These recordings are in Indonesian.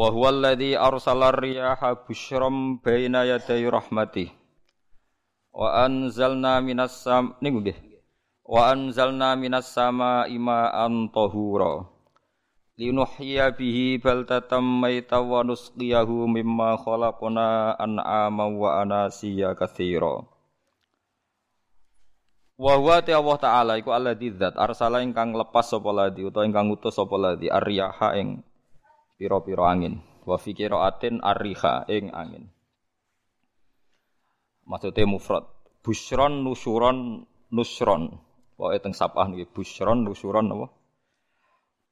Wa huwa alladhi arsala riyaha busyram baina yaday rahmatih. Wa anzalna minas sam niku nggih. Wa anzalna minas sama ma'an tahura. Linuhyiya bihi baldatan mayta wa nusqiyahu mimma khalaqna an'ama wa anasiya katsira. Wa huwa ta Allah taala iku alladzi dzat arsala ingkang lepas sapa ladi utawa ingkang ngutus sapa ladi ar-riyaha ing piro-piro angin. Wa fi qiraatin arriha ing angin. Maksudnya mufrad. Busyron nusuron nusron. Pokoke teng sapah niki busyron nusuron apa?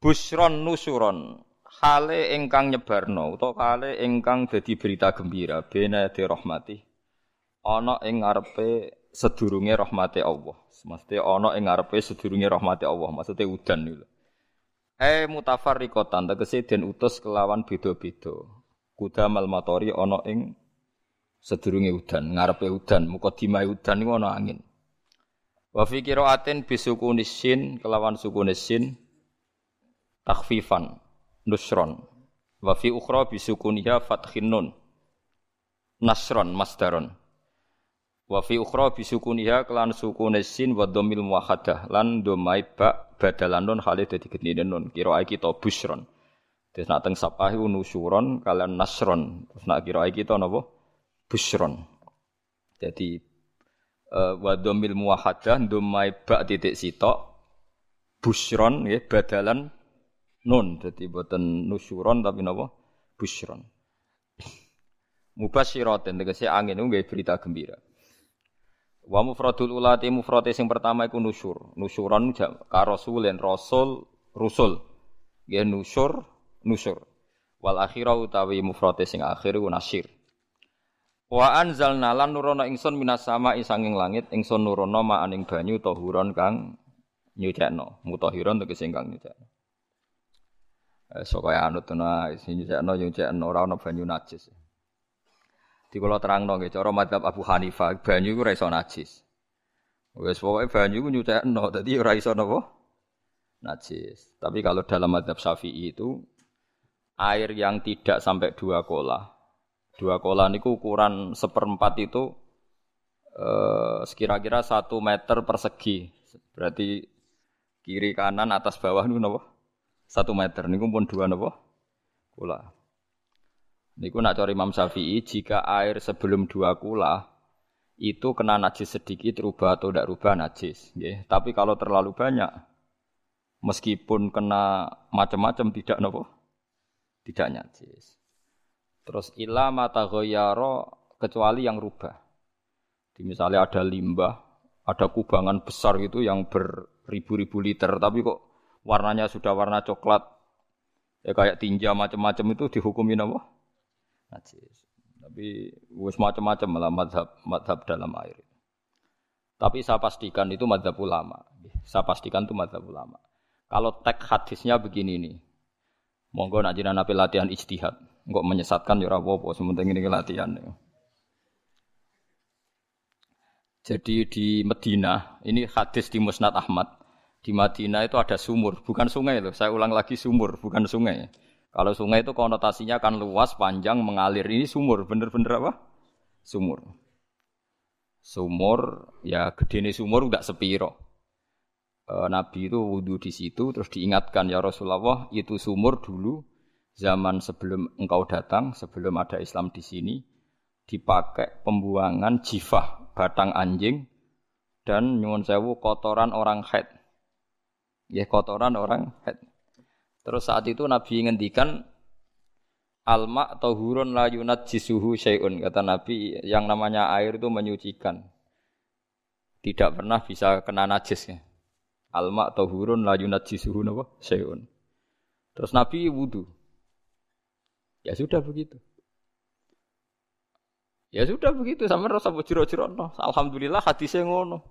Busyron nusuron. Hale ingkang nyebarno utawa hale ingkang dadi berita gembira bena de rahmati. Ana ing ngarepe sedurunge rahmate Allah. Maksudnya ana ing ngarepe sedurunge rahmate Allah. Maksudnya udan niku. Eh mutafarriqatan tegese den utus kelawan beda-beda. Kudamal matori ana ing sedurunge udan, ngarepe udan, mukadimah udan niku ana angin. Wa fi qiraatin bisukunis sin kelawan sukunis sin takhfifan nusron. Wa fi ukhra bisukuniha fathin nun. Nasron masdaron. Wa fi ukhra bisukuniha kelan sukunis sin wa muwahhadah lan domai ba badalan nun khalid dadi gendine nun kira kita busron. Terus nak teng sapah iku nusuron kalian nasron. Terus nak kira kita napa? Busron. Jadi uh, wa dhamil muwahhadah domai ba titik sitok busron nggih badalan nun jadi boten nusuron tapi napa? Busron. Mubasyiratin tegese angin nggih berita gembira Wa mufradul ulati mufrate sing pertama iku nusyur. Nusyuran ka rasulin rasul rusul. Nggih nusyur nusyur. Wal akhira utawi mufrate sing akhir iku nasyir. Wa anzalna lan nurono ingsun minas sama isanging langit ingsun nurono maaning banyu tahuron kang nyucekno. Mutahiron tegese kang nyucekno. Eh sok kaya anut ana sing nyucekno nyucekno ora ana banyu najis. Di kula terangno nggih cara madzhab Abu Hanifah banyu iku ora iso najis. Wes pokoke banyu iku nyutekno dadi ora iso napa? Najis. Tapi kalau dalam madzhab Syafi'i itu air yang tidak sampai dua kola. Dua kola niku ukuran seperempat itu eh, sekira-kira satu meter persegi. Berarti kiri kanan atas bawah niku napa? Satu meter niku pun dua napa? Kola. Niku nak cari Imam Syafi'i, jika air sebelum dua kula itu kena najis sedikit rubah atau tidak rubah najis. Yeah. Tapi kalau terlalu banyak, meskipun kena macam-macam tidak nopo, tidak najis. Terus ilah mata kecuali yang rubah. Di misalnya ada limbah, ada kubangan besar gitu yang beribu-ribu liter, tapi kok warnanya sudah warna coklat, ya kayak tinja macam-macam itu dihukumi nopo najis. Tapi wis macam-macam malah madhab, madhab dalam air. Tapi saya pastikan itu madhab ulama. Saya pastikan itu madhab ulama. Kalau teks hadisnya begini nih. Monggo nak jinak nabi latihan ijtihad. Enggak menyesatkan ya apa-apa, sementing ini latihan. Ya. Jadi di Medina, ini hadis di Musnad Ahmad. Di Madinah itu ada sumur, bukan sungai loh. Saya ulang lagi sumur, bukan sungai. Kalau sungai itu konotasinya kan luas, panjang, mengalir. Ini sumur, bener-bener apa? Sumur. Sumur, ya gede nih sumur enggak sepiro. E, Nabi itu wudhu di situ, terus diingatkan ya Rasulullah itu sumur dulu zaman sebelum engkau datang, sebelum ada Islam di sini, dipakai pembuangan jifah batang anjing dan nyuwun sewu kotoran orang head. Ya kotoran orang head. Terus saat itu Nabi ngendikan alma tahurun la jisuhu syai'un kata Nabi yang namanya air itu menyucikan. Tidak pernah bisa kena najis ya. Alma tahurun la jisuhu napa syai'un. Terus Nabi wudhu. Ya sudah begitu. Ya sudah begitu sampai rasa jiro-jiro no. Alhamdulillah hadisnya ngono.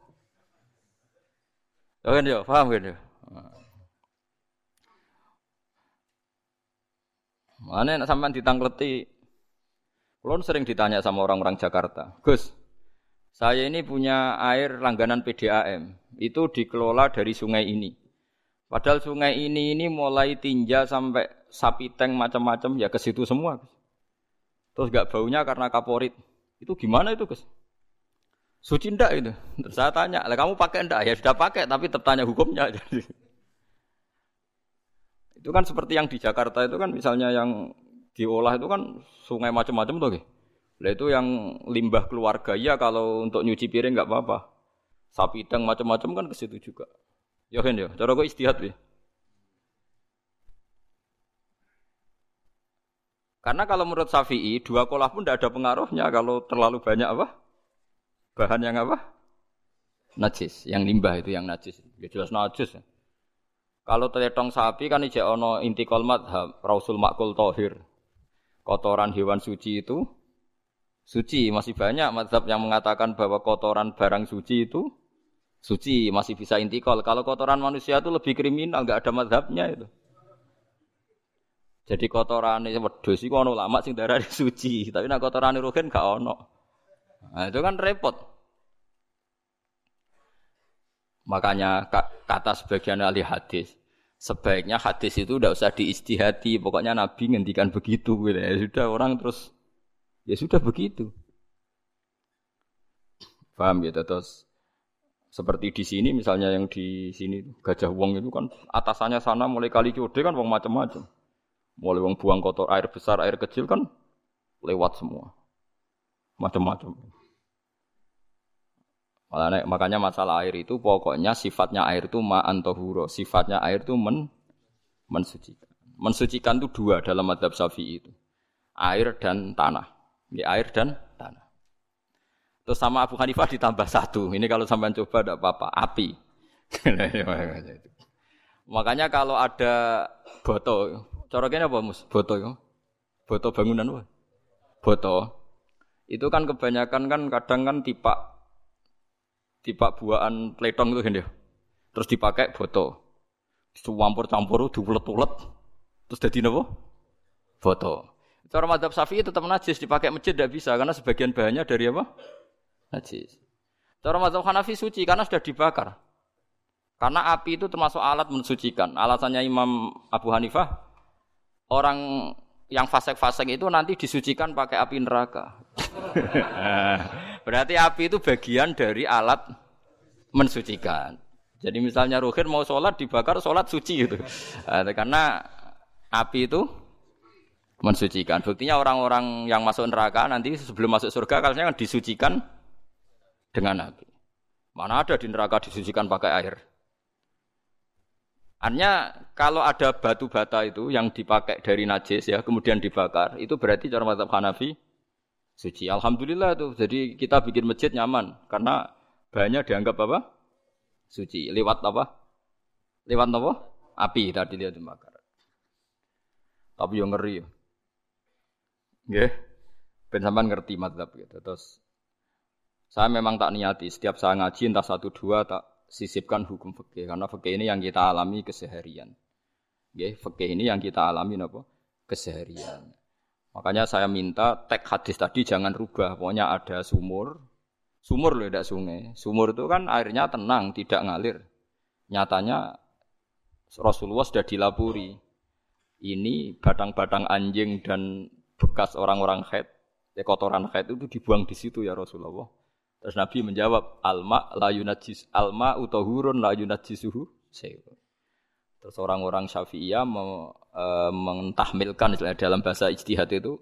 Ya kan ya, paham kan ya? Mana nak sampean ditangkleti? Kulon sering ditanya sama orang-orang Jakarta, Gus, saya ini punya air langganan PDAM, itu dikelola dari sungai ini. Padahal sungai ini ini mulai tinja sampai sapi tank macam-macam ya ke situ semua. Terus gak baunya karena kaporit. Itu gimana itu, Gus? Suci ndak itu? Terus saya tanya, kamu pakai ndak? Ya sudah pakai, tapi tetap tanya hukumnya. itu kan seperti yang di Jakarta itu kan misalnya yang diolah itu kan sungai macam-macam tuh, Lah itu yang limbah keluarga ya kalau untuk nyuci piring nggak apa-apa. Sapi tank macam-macam kan ke situ juga. Ya kan ya, cara kok istihad ya. Karena kalau menurut Syafi'i dua kolah pun tidak ada pengaruhnya kalau terlalu banyak apa? Bahan yang apa? Najis, yang limbah itu yang najis. Ya jelas najis. Ya. Kalau teletong sapi kan ijek ono inti kolmat Rasul makul tohir. Kotoran hewan suci itu suci. Masih banyak mazhab yang mengatakan bahwa kotoran barang suci itu suci masih bisa intikal. Kalau kotoran manusia itu lebih kriminal, nggak ada madhabnya itu. Jadi kotoran wedus itu ono lama sing darah suci, tapi nak kotoran rugen gak ono. Nah, itu kan repot. Makanya kata sebagian ahli hadis, sebaiknya hadis itu tidak usah diistihati, pokoknya Nabi ngendikan begitu gitu. Ya sudah orang terus ya sudah begitu. Paham gitu terus seperti di sini misalnya yang di sini Gajah Wong itu kan atasannya sana mulai kali code kan wong macam-macam. Mulai wong buang kotor air besar, air kecil kan lewat semua. Macam-macam. Makanya masalah air itu pokoknya sifatnya air itu ma'an tohuro. Sifatnya air itu men, mensucikan. Mensucikan itu dua dalam madhab syafi'i itu. Air dan tanah. Ya, air dan tanah. Terus sama Abu Hanifah ditambah satu. Ini kalau sampai coba tidak apa-apa. Api. Makanya kalau ada boto, coroknya apa mus? Ya? Boto bangunan apa? Boto. Itu kan kebanyakan kan kadang kan tipak tipak buahan pletong itu kan dia. Terus dipakai boto. Campur-campur, diulet-ulet. Terus jadi apa? Boto. Cara madhab syafi'i tetap najis dipakai masjid tidak bisa karena sebagian bahannya dari apa? najis. Cara mazhab Hanafi suci karena sudah dibakar. Karena api itu termasuk alat mensucikan. Alasannya Imam Abu Hanifah, orang yang fasek-fasek itu nanti disucikan pakai api neraka. Berarti api itu bagian dari alat mensucikan. Jadi misalnya Ruhin mau sholat dibakar sholat suci itu. Karena api itu mensucikan. Buktinya orang-orang yang masuk neraka nanti sebelum masuk surga kalau kan disucikan dengan api. Mana ada di neraka disucikan pakai air. Artinya kalau ada batu bata itu yang dipakai dari najis ya, kemudian dibakar, itu berarti cara mata Hanafi suci. Alhamdulillah tuh. Jadi kita bikin masjid nyaman karena banyak dianggap apa? Suci. Lewat apa? Lewat apa? Api tadi dia dibakar. Tapi yang ngeri. Nggih. Ben sampean ngerti madzhab gitu. Terus saya memang tak niati setiap saya ngaji entah satu dua tak sisipkan hukum fikih karena fikih ini yang kita alami keseharian. Ya, fikih ini yang kita alami apa? Keseharian. Makanya saya minta teks hadis tadi jangan rubah. Pokoknya ada sumur. Sumur loh, tidak sungai. Sumur itu kan airnya tenang, tidak ngalir. Nyatanya Rasulullah sudah dilapuri. Ini batang-batang anjing dan bekas orang-orang haid, ya kotoran haid itu dibuang di situ ya Rasulullah. Terus Nabi menjawab, alma la yunajis alma utahurun la yunajisuhu Terus orang-orang Syafi'iyah e, mentahmilkan dalam bahasa ijtihad itu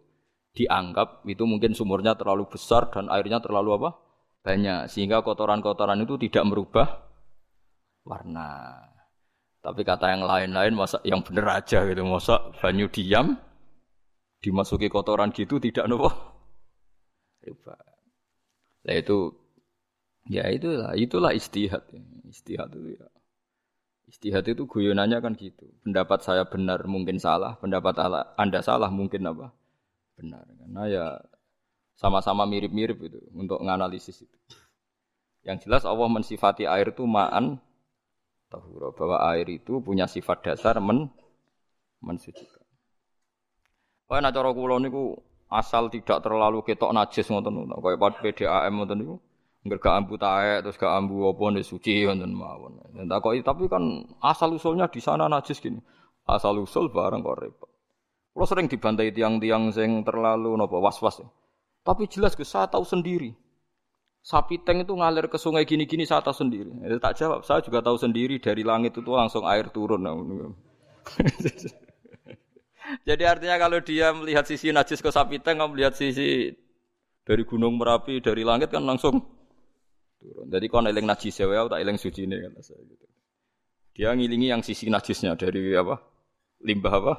dianggap itu mungkin sumurnya terlalu besar dan airnya terlalu apa? banyak sehingga kotoran-kotoran itu tidak merubah warna. Tapi kata yang lain-lain masa yang benar aja gitu, masa banyu diam dimasuki kotoran gitu tidak nopo itu ya itulah itulah istihad. Istihad itu ya. Istihad itu guyonannya kan gitu. Pendapat saya benar mungkin salah, pendapat Anda salah mungkin apa? Benar. Karena ya sama-sama mirip-mirip itu untuk menganalisis itu. Yang jelas Allah mensifati air itu ma'an tahura bahwa air itu punya sifat dasar men mensucikan. Kaya nak cara kula niku asal tidak terlalu ketok najis ngoten niku. Kaya PDAM ngoten niku. Enggak gak ambu taek terus gak ambu apa nih suci ngoten mawon. Takoki tapi kan asal usulnya di sana najis gini. Asal usul bareng kok repot. Kalau sering dibantai tiang-tiang sing terlalu nopo was-was. Tapi jelas gue saya tahu sendiri. Sapi teng itu ngalir ke sungai gini-gini saya tahu sendiri. Itu tak jawab, saya juga tahu sendiri dari langit itu langsung air turun. Jadi artinya kalau dia melihat sisi najis ke sapi kamu melihat sisi dari gunung merapi dari langit kan langsung turun. Jadi kalau eling najis ya, tak eling suci ini kata saya gitu. Dia ngilingi yang sisi najisnya dari apa? Limbah apa?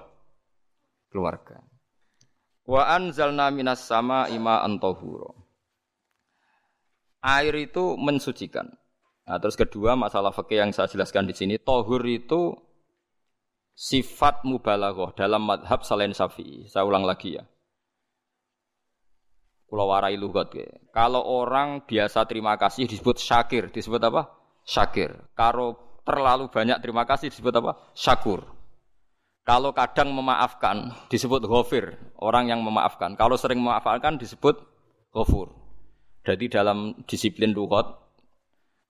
Keluarga. Wa anzalna minas sama ima antahuro. Air itu mensucikan. Nah, terus kedua masalah fikih yang saya jelaskan di sini, tohur itu sifat mubalaghah dalam madhab selain syafi'i. Saya ulang lagi ya. Pulau warai lugat. Kalau orang biasa terima kasih disebut syakir, disebut apa? Syakir. Kalau terlalu banyak terima kasih disebut apa? Syakur. Kalau kadang memaafkan disebut ghafir, orang yang memaafkan. Kalau sering memaafkan disebut ghafur. Jadi dalam disiplin lughat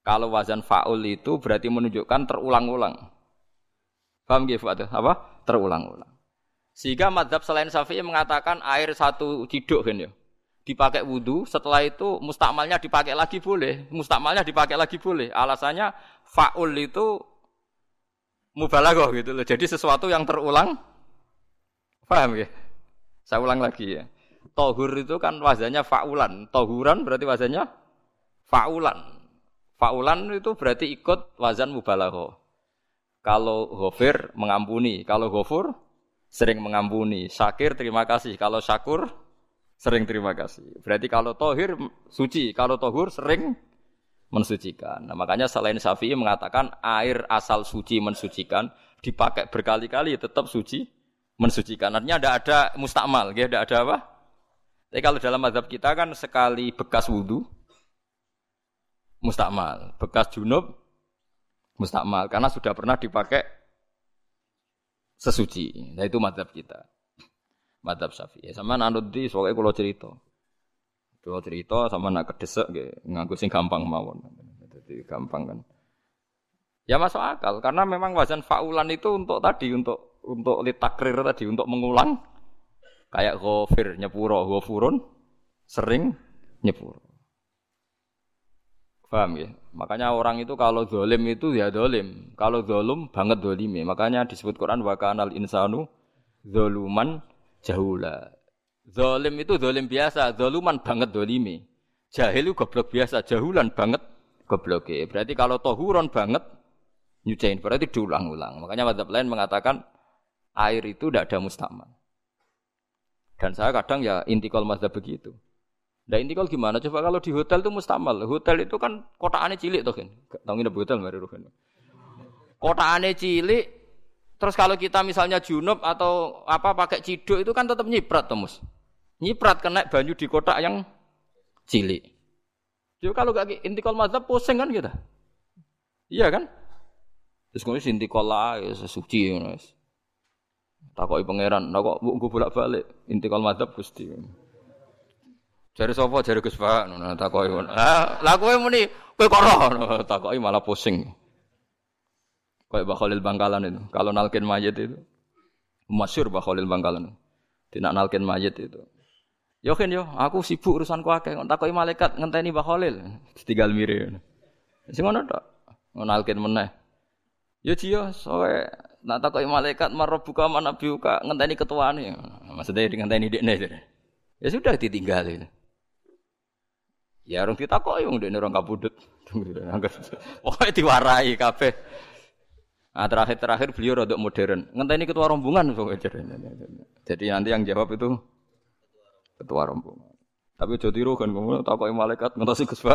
kalau wazan faul itu berarti menunjukkan terulang-ulang. Paham nggih Apa? Terulang-ulang. Sehingga madhab selain Syafi'i mengatakan air satu ciduk kan ya. Dipakai wudhu, setelah itu mustakmalnya dipakai lagi boleh. Mustakmalnya dipakai lagi boleh. Alasannya faul itu mubalaghah gitu loh. Jadi sesuatu yang terulang. Paham ya? Saya ulang lagi ya. Tohur itu kan wazannya faulan. Tohuran berarti wazannya faulan. Faulan itu berarti ikut wazan mubalaghah. Kalau ghafir mengampuni, kalau ghafur sering mengampuni. Syakir terima kasih, kalau syakur sering terima kasih. Berarti kalau tohir suci, kalau tohur sering mensucikan. Nah, makanya selain Syafi'i mengatakan air asal suci mensucikan dipakai berkali-kali tetap suci mensucikan. Artinya tidak ada mustakmal, ya, tidak ada apa? Tapi kalau dalam mazhab kita kan sekali bekas wudhu mustakmal, bekas junub mustakmal karena sudah pernah dipakai sesuci. Nah itu mazhab kita. Mazhab Syafi'i. Sama nanut di soalnya kalau cerita. Kalau cerita sama nak kedesek nganggo sing gampang mawon. Jadi gampang kan. Ya masuk akal karena memang wazan faulan itu untuk tadi untuk untuk litakrir tadi untuk mengulang kayak ghafir nyepuro ghafurun sering nyepuro. Paham ya? Makanya orang itu kalau dolim itu ya dolim. Kalau dolum banget dolimi. Makanya disebut Quran wa kanal insanu doluman jahula. Zalim itu zalim biasa, zaluman banget dolimi. Jahil itu goblok biasa, jahulan banget goblok. Berarti kalau tohuron banget nyucain berarti diulang-ulang. Makanya mazhab lain mengatakan air itu tidak ada mustamal. Dan saya kadang ya intikal mazhab begitu. Nah intikal gimana? Coba kalau di hotel itu mustamal. Hotel itu kan kota aneh cilik tuh kan. Tahu nginep hotel mari. Kota aneh cilik. Terus kalau kita misalnya junub atau apa pakai ciduk itu kan tetap nyiprat tuh mus nyiprat kena banyu di kotak yang cilik. Jadi kalau gak intikal mazhab pusing kan kita. Iya kan? Terus kemudian intikal lah, ya sesuci. Takoi pangeran, nah kok gue bolak balik intikal mazhab gusti. Jari sopo, jari Gus Pak, nah takoi. Ah, lah kowe muni kowe kok roh, takoi malah pusing. Kayak Bakhalil Bangkalan itu. Kalau nalkin mayat itu masyur Bakhalil Bangkalan. Tidak nalkin mayat itu. Yo kan yo, aku sibuk urusanku akeh. Kok takoki malaikat ngenteni Mbah Khalil. Tinggal mire. Sing ngono tok. Ngonalken meneh. Yo jiyo, sowe nak takoki malaikat marabbuka manabiuka ngenteni ketuane. Maksudnya ngenteni dekne. Ya sudah ditinggal. Ya orang ditakoki wong dekne orang kabudut. Pokoknya diwarai kabeh. Nah, terakhir-terakhir beliau rodok modern. Ngenteni ketua rombongan Jadi nanti yang jawab itu ketua rombongan. Tapi jadi tiru kan kamu takoki malaikat ngerti Gus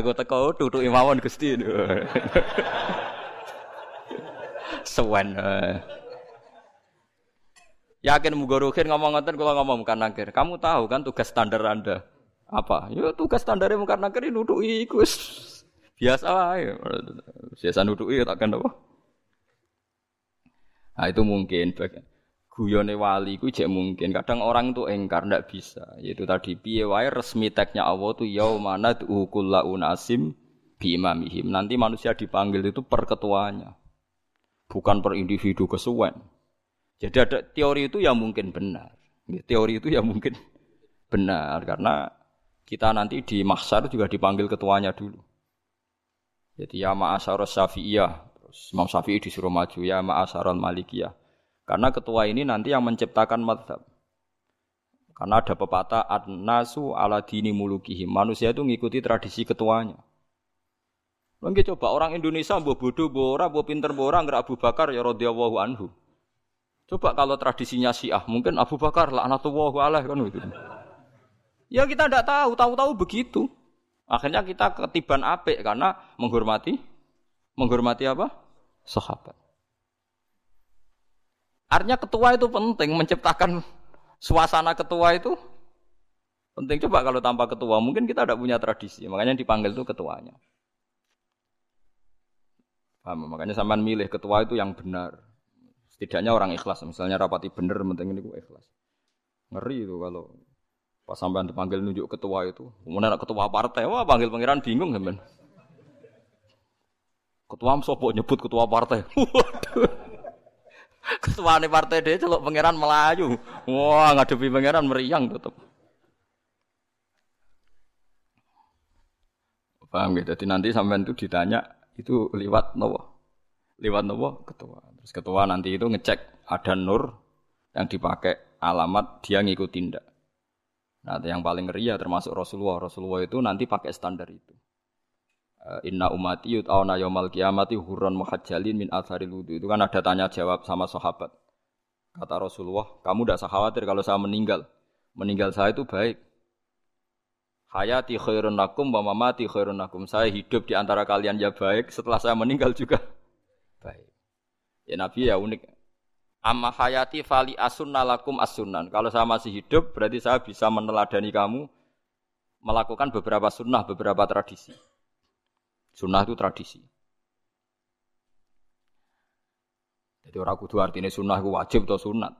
Aku teko tutuk imawon Gusti. Sewen. Yakin mugorokin ngomong ngoten kula ngomong bukan nakir. Kamu tahu kan tugas standar Anda apa? Ya tugas standarnya bukan nakir nutuki iku biasa. Biasa nutuki tak kan apa? Nah itu mungkin guyone wali ku jek mungkin. Kadang orang itu engkar ndak bisa. Yaitu tadi piye wae resmi teknya Allah tuh yaumana kullu unasim bi imamihim. Nanti manusia dipanggil itu per ketuanya. Bukan per individu kesuwen. Jadi ada teori itu yang mungkin benar. Teori itu yang mungkin benar karena kita nanti di mahsyar juga dipanggil ketuanya dulu. Jadi ya ma'asyar syafi'iyah. Terus Imam Syafi'i disuruh maju ya ma'asyar malikiyah karena ketua ini nanti yang menciptakan madhab. Karena ada pepatah an-nasu ala dini mulukihim. Manusia itu mengikuti tradisi ketuanya. Mungkin coba orang Indonesia mbok bodoh, mbok ora, mbok pinter, mbok ora, Abu Bakar ya radhiyallahu anhu. Coba kalau tradisinya Syiah, mungkin Abu Bakar laknatullah alaih kan itu. Ya kita tidak tahu, tahu-tahu begitu. Akhirnya kita ketiban apik karena menghormati menghormati apa? Sahabat. Artinya ketua itu penting menciptakan suasana ketua itu penting. Coba kalau tanpa ketua mungkin kita tidak punya tradisi. Makanya dipanggil itu ketuanya. Paham? Makanya sampean milih ketua itu yang benar. Setidaknya orang ikhlas. Misalnya rapati benar, penting ini ikhlas. Ngeri itu kalau pas sampean dipanggil nunjuk ketua itu. Kemudian ketua partai, wah panggil pangeran bingung sampean. Ketua sopo nyebut ketua partai. Waduh. Ketuane partai dia celok pangeran Melayu. Wah, ngadepi pangeran meriang tetep. Paham gitu. Jadi nanti sampean itu ditanya itu lewat nopo? Lewat nopo? Ketua. Terus ketua nanti itu ngecek ada nur yang dipakai alamat dia ngikutin ndak. Nah, yang paling ngeri ya termasuk Rasulullah. Rasulullah itu nanti pakai standar itu. Eh, inna umati yut'auna yaumal kiamati hurran muhajjalin min atharil wudu. Itu kan ada tanya jawab sama sahabat. Kata Rasulullah, kamu tidak usah khawatir kalau saya meninggal. Meninggal saya itu baik. Hayati khairun nakum wa mamati khairun nakum. Saya hidup di antara kalian ya baik, setelah saya meninggal juga baik. Ya Nabi ya unik. Amma hayati fali asunna lakum asunan. Kalau saya masih hidup, berarti saya bisa meneladani kamu melakukan beberapa sunnah, beberapa tradisi. Sunnah itu tradisi. Jadi orang kudu artinya sunnah itu wajib atau sunat.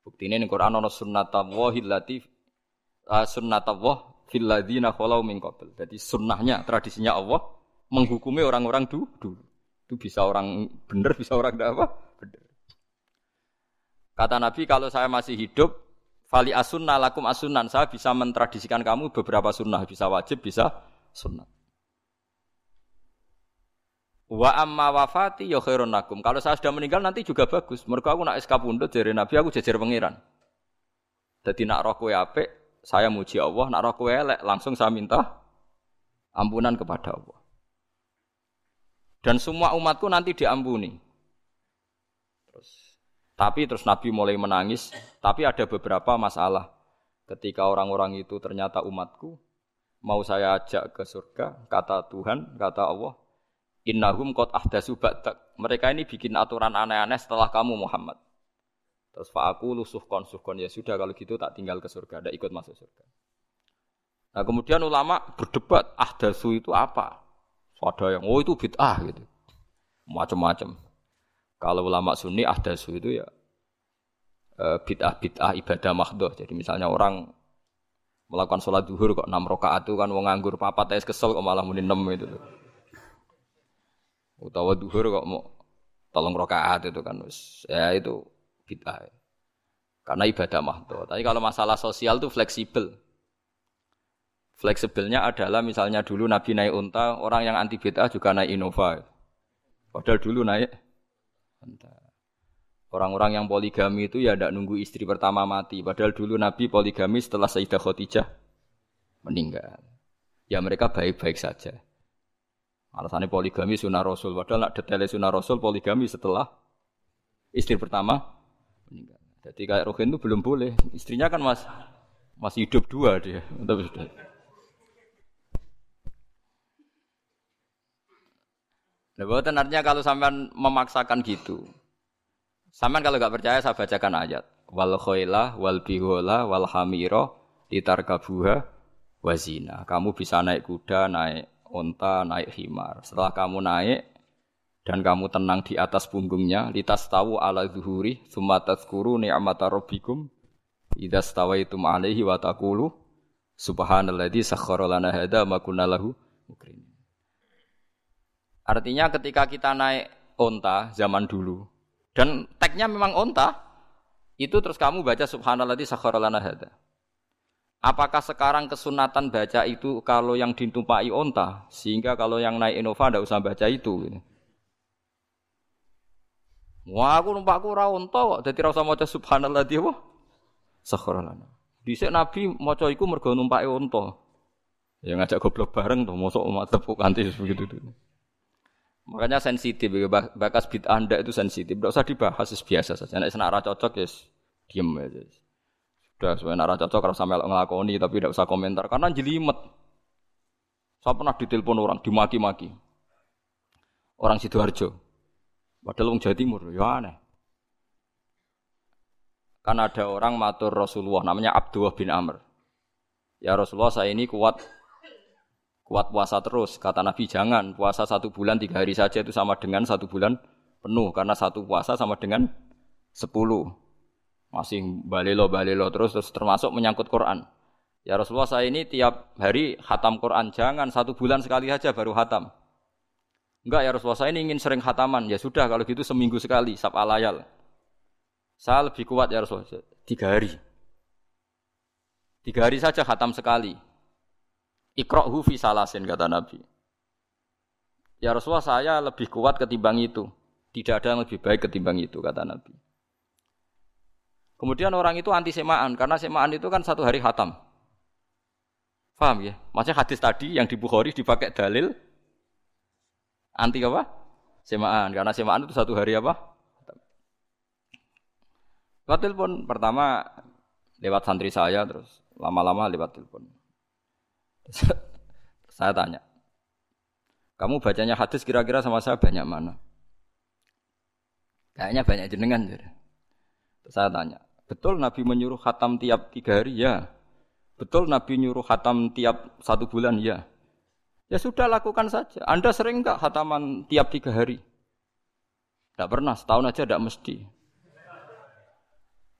Bukti ini Quran ada sunnat Allah lati uh, sunnat Allah fil ladina khalau min qabl. Jadi sunnahnya, tradisinya Allah menghukumi orang-orang dulu. Itu bisa orang benar, bisa orang tidak apa? Kata Nabi kalau saya masih hidup, fali asunna lakum asunan. Saya bisa mentradisikan kamu beberapa sunnah, bisa wajib, bisa sunnah. Wa amma wafati ya khairun. Kalau saya sudah meninggal nanti juga bagus. Mereka aku nak SK pundut dari Nabi aku jejer pangeran. Jadi nak roh kowe apik, saya muji Allah, nak roh kowe elek langsung saya minta ampunan kepada Allah. Dan semua umatku nanti diampuni. Tapi terus Nabi mulai menangis, tapi ada beberapa masalah. Ketika orang-orang itu ternyata umatku, mau saya ajak ke surga, kata Tuhan, kata Allah, Innahum qad ahdasu ba'dak. Mereka ini bikin aturan aneh-aneh setelah kamu Muhammad. Terus aku lusuh kon suhkon ya sudah kalau gitu tak tinggal ke surga, tidak ikut masuk surga. Nah kemudian ulama berdebat ahdasu itu apa? Ada yang oh itu bid'ah gitu, macam-macam. Kalau ulama sunni ahdasu itu ya eh, bid'ah bid'ah ibadah mahdoh. Jadi misalnya orang melakukan sholat duhur kok enam rakaat itu kan mau nganggur papat es kesel kok malah muni enam itu. Utawa duhur kok mau tolong rokaat itu kan ya itu bid'ah. Karena ibadah mahdo. Tapi kalau masalah sosial itu fleksibel. Fleksibelnya adalah misalnya dulu Nabi naik unta, orang yang anti bid'ah juga naik Innova. Padahal dulu naik Orang-orang yang poligami itu ya tidak nunggu istri pertama mati. Padahal dulu Nabi poligami setelah Sayyidah Khadijah meninggal. Ya mereka baik-baik saja. Alasannya poligami sunnah Rasul. Padahal nak detailnya sunnah Rasul poligami setelah istri pertama meninggal. Jadi kayak Rohin itu belum boleh. Istrinya kan mas, masih hidup dua dia. Nah, buatan artinya kalau sampean memaksakan gitu. Sampean kalau nggak percaya saya bacakan ayat. Wal khoilah wal bihola wal hamiro litarkabuha wazina. Kamu bisa naik kuda, naik onta, naik himar. Setelah kamu naik dan kamu tenang di atas punggungnya, litas tahu ala zuhuri, sumatat kuru ni'mata rabbikum, idza stawaitum alaihi wa taqulu subhanalladzi sakhkhara lana hadza ma kunna lahu mukrin. Artinya ketika kita naik onta zaman dulu dan tagnya memang onta, itu terus kamu baca subhanalladzi sakhkhara lana hadza. Apakah sekarang kesunatan baca itu kalau yang ditumpai onta, sehingga kalau yang naik Innova tidak usah baca itu? Wah, aku numpakku ora onta kok, dadi ora usah maca subhanallah dia wah. Sakharalana. Dhisik Nabi maca iku mergo numpake onta. Ya ngajak goblok bareng tuh, mosok mantep kok kanthi begitu tuh. Makanya sensitif, bakas bid anda itu sensitif. Tidak usah dibahas, biasa saja. Nek senak cocok ya diem aja. Sudah supaya nara cocok kalau sampai ngelakoni tapi tidak usah komentar karena jelimet. Saya pernah ditelepon orang dimaki-maki. Orang sidoarjo. Padahal orang Jawa Timur, ya aneh. Kan ada orang matur Rasulullah namanya Abdullah bin Amr. Ya Rasulullah saya ini kuat kuat puasa terus. Kata Nabi jangan puasa satu bulan tiga hari saja itu sama dengan satu bulan penuh karena satu puasa sama dengan sepuluh masih balelo balelo terus terus termasuk menyangkut Quran. Ya Rasulullah saya ini tiap hari hatam Quran jangan satu bulan sekali saja baru hatam. Enggak ya Rasulullah saya ini ingin sering hataman ya sudah kalau gitu seminggu sekali sab alayal. Saya lebih kuat ya Rasulullah tiga hari. Tiga hari saja hatam sekali. Ikrohu fi salasin kata Nabi. Ya Rasulullah saya lebih kuat ketimbang itu. Tidak ada yang lebih baik ketimbang itu kata Nabi. Kemudian orang itu anti semaan karena semaan itu kan satu hari hatam. Paham ya? Maksudnya hadis tadi yang di Bukhari dipakai dalil anti apa? Semaan karena semaan itu satu hari apa? Lewat telepon pertama lewat santri saya terus lama-lama lewat telepon. saya tanya, kamu bacanya hadis kira-kira sama saya banyak mana? Kayaknya banyak jenengan. Terus saya tanya, Betul Nabi menyuruh khatam tiap tiga hari? Ya. Betul Nabi nyuruh khatam tiap satu bulan? Ya. Ya sudah lakukan saja. Anda sering nggak khataman tiap tiga hari? Tidak pernah, setahun aja tidak mesti.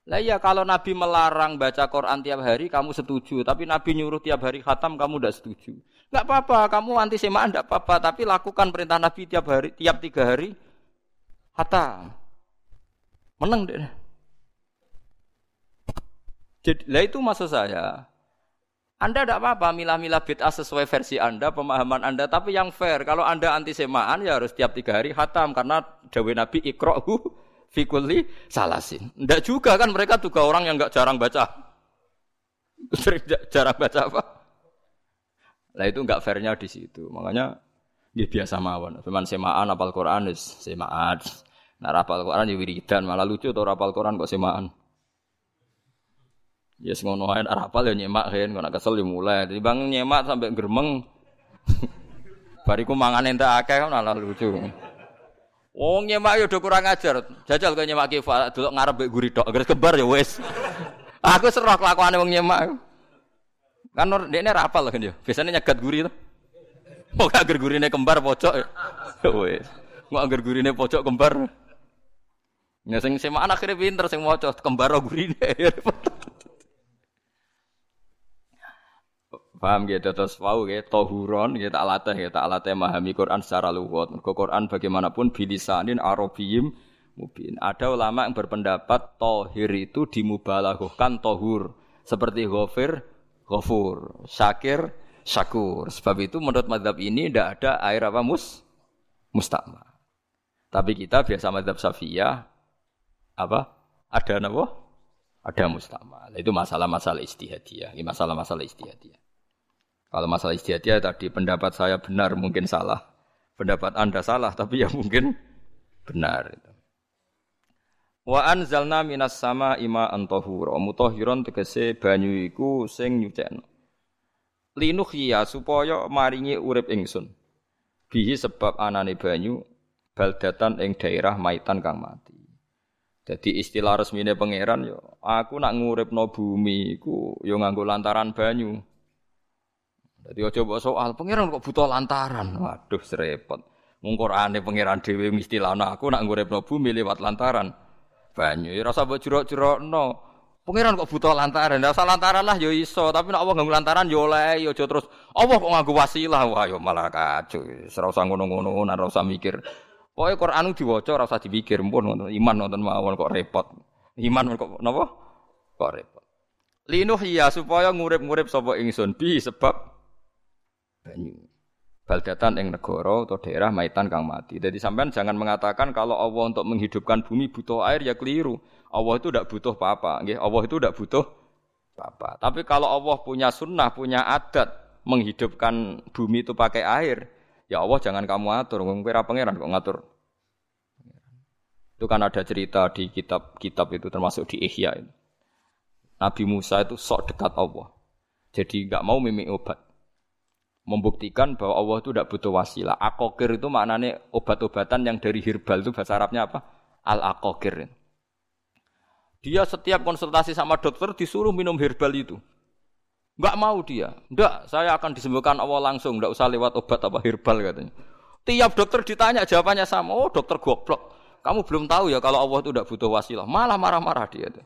Lah iya kalau Nabi melarang baca Quran tiap hari kamu setuju, tapi Nabi nyuruh tiap hari khatam kamu tidak setuju. Enggak apa-apa, kamu anti semaan enggak apa-apa, tapi lakukan perintah Nabi tiap hari, tiap tiga hari khatam. Menang deh. Jadi, lah itu maksud saya. Anda tidak apa-apa milah-milah bid'ah sesuai versi Anda, pemahaman Anda. Tapi yang fair, kalau Anda anti semaan ya harus tiap tiga hari hatam. Karena dawe Nabi ikro'hu fikuli salasin. Tidak juga kan mereka juga orang yang nggak jarang baca. jarang baca apa? Lah itu nggak fairnya di situ. Makanya dia biasa mawon. Cuman semaan apal Quran semaan. Nah rapal Quran ya wiridan malah lucu tuh rapal Quran kok semaan. Ya ngono ae rapal ya nyemak kan, kok kesel ya mulai. Jadi bang nyemak sampai geremeng. Bariku mangan entek akeh kan malah lucu. Wong nyemak ya udah kurang ajar. Jajal kok nyemak kifa delok ngarep mbek guri tok. Agar kebar ya wis. Aku serah kelakuane wong nyemak. Kan dekne rapal kan ya. Biasanya nyegat guri to. Kok agar gurine kembar pojok. Wis. Kok agar gurine pojok kembar. Ya sing semaan akhirnya pinter sing maca kembar gurine. Paham gitu terus wau gitu tohuron gitu alatnya gitu alatnya memahami Quran secara luwat. Mergo Quran bagaimanapun bilisanin arabiyim mubin. Ada ulama yang berpendapat tohir itu dimubalaghkan tohur seperti ghafir ghafur, syakir syakur. Sebab itu menurut madhab ini tidak ada air apa mus mustama. Tapi kita biasa madhab safiyah apa ada napa? Ada mustama. Itu masalah-masalah istihadiyah. Ini masalah-masalah istihadiyah. Kalau masalah istihadiyah tadi pendapat saya benar mungkin salah. Pendapat Anda salah tapi ya mungkin benar. Wa anzalna minas sama ima antahura. Mutahhiron tegese banyu iku sing nyucekno. Linuhya supaya maringi urip ingsun. Bihi sebab anane banyu baldatan ing daerah maitan kang mati. Jadi istilah resmine pangeran yo aku nak nguripno bumi iku yo nganggo lantaran banyu. Jadi aja mbok soal pangeran kok butuh lantaran. Waduh serepot. Mung Qur'ane pangeran dhewe istilahna aku nak nguripno bumi lewat lantaran banyu. Ya rasa mbok jurok-jurokno. Pangeran kok butuh lantaran. Ora lantaran lah yo iso, tapi nek Allah nganggo lantaran yo oleh yo aja terus Allah kok nganggo wasilah. Wah yo malah kacau. Ora usah ngono-ngono, ora usah mikir. Pokoke Quran diwaca ora usah dipikir, pun ngono. Iman nonton mawon kok repot. Iman kok napa? Kok repot. Linuh ya supaya ngurip-ngurip sapa ingsun bi sebab banyu. Baldatan ing negara atau daerah maitan kang mati. Jadi sampean jangan mengatakan kalau Allah untuk menghidupkan bumi butuh air ya keliru. Allah itu tidak butuh apa-apa. Allah itu tidak butuh apa-apa. Tapi kalau Allah punya sunnah, punya adat menghidupkan bumi itu pakai air, ya Allah jangan kamu atur. Kira pangeran kok ngatur. Itu kan ada cerita di kitab-kitab itu termasuk di Ihya itu. Nabi Musa itu sok dekat Allah. Jadi nggak mau mimik obat membuktikan bahwa Allah itu tidak butuh wasilah. Akokir itu maknanya obat-obatan yang dari herbal itu bahasa Arabnya apa? Al-akokir. Dia setiap konsultasi sama dokter disuruh minum herbal itu. Enggak mau dia. Enggak, saya akan disembuhkan Allah langsung, enggak usah lewat obat apa herbal katanya. Tiap dokter ditanya jawabannya sama. Oh, dokter goblok. Kamu belum tahu ya kalau Allah itu tidak butuh wasilah. Malah marah-marah dia tuh.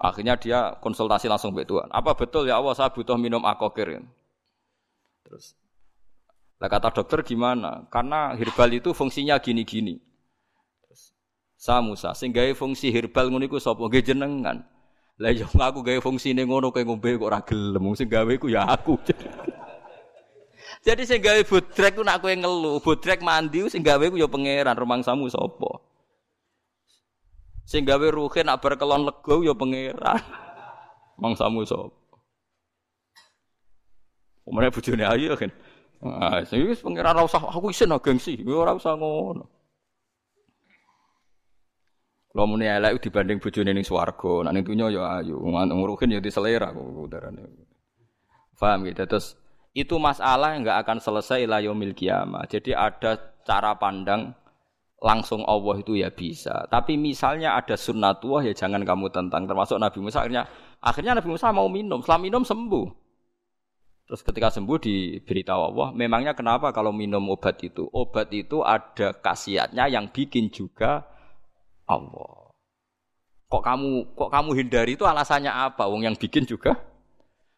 Akhirnya dia konsultasi langsung ke Tuhan. Apa betul ya Allah saya butuh minum akokir? Terus lah kata dokter gimana? Karena herbal itu fungsinya gini-gini. Terus sa Musa sing gawe fungsi herbal ngono iku sapa? Jenengan. Lah yo iya, aku gawe fungsine ngono kowe ngombe kok ora gelem. Sing gawe ku ya aku. Jadi sing gawe bodrek ku nak kowe ngelu, bodrek mandi sing gawe ku ya pangeran rumangsamu sapa? Sing gawe ruhe nak berkelon lego ya pangeran. Mangsamu sapa? Umane bojone ayu kan. Ah, wis pengira aku isin gengsi, ora usah ngono. Kalau muni elek dibanding bojone ning swarga, nek ning donya ya ayu, nguruhin ya diselera kok udarane. Paham gitu. Terus itu masalah yang enggak akan selesai la yaumil kiamah. Jadi ada cara pandang langsung Allah itu ya bisa. Tapi misalnya ada sunnatullah ya jangan kamu tentang. Termasuk Nabi Musa akhirnya akhirnya Nabi Musa mau minum. Setelah minum sembuh. Terus ketika sembuh diberitahu Allah, memangnya kenapa kalau minum obat itu? Obat itu ada khasiatnya yang bikin juga Allah. Kok kamu kok kamu hindari itu alasannya apa? Wong yang bikin juga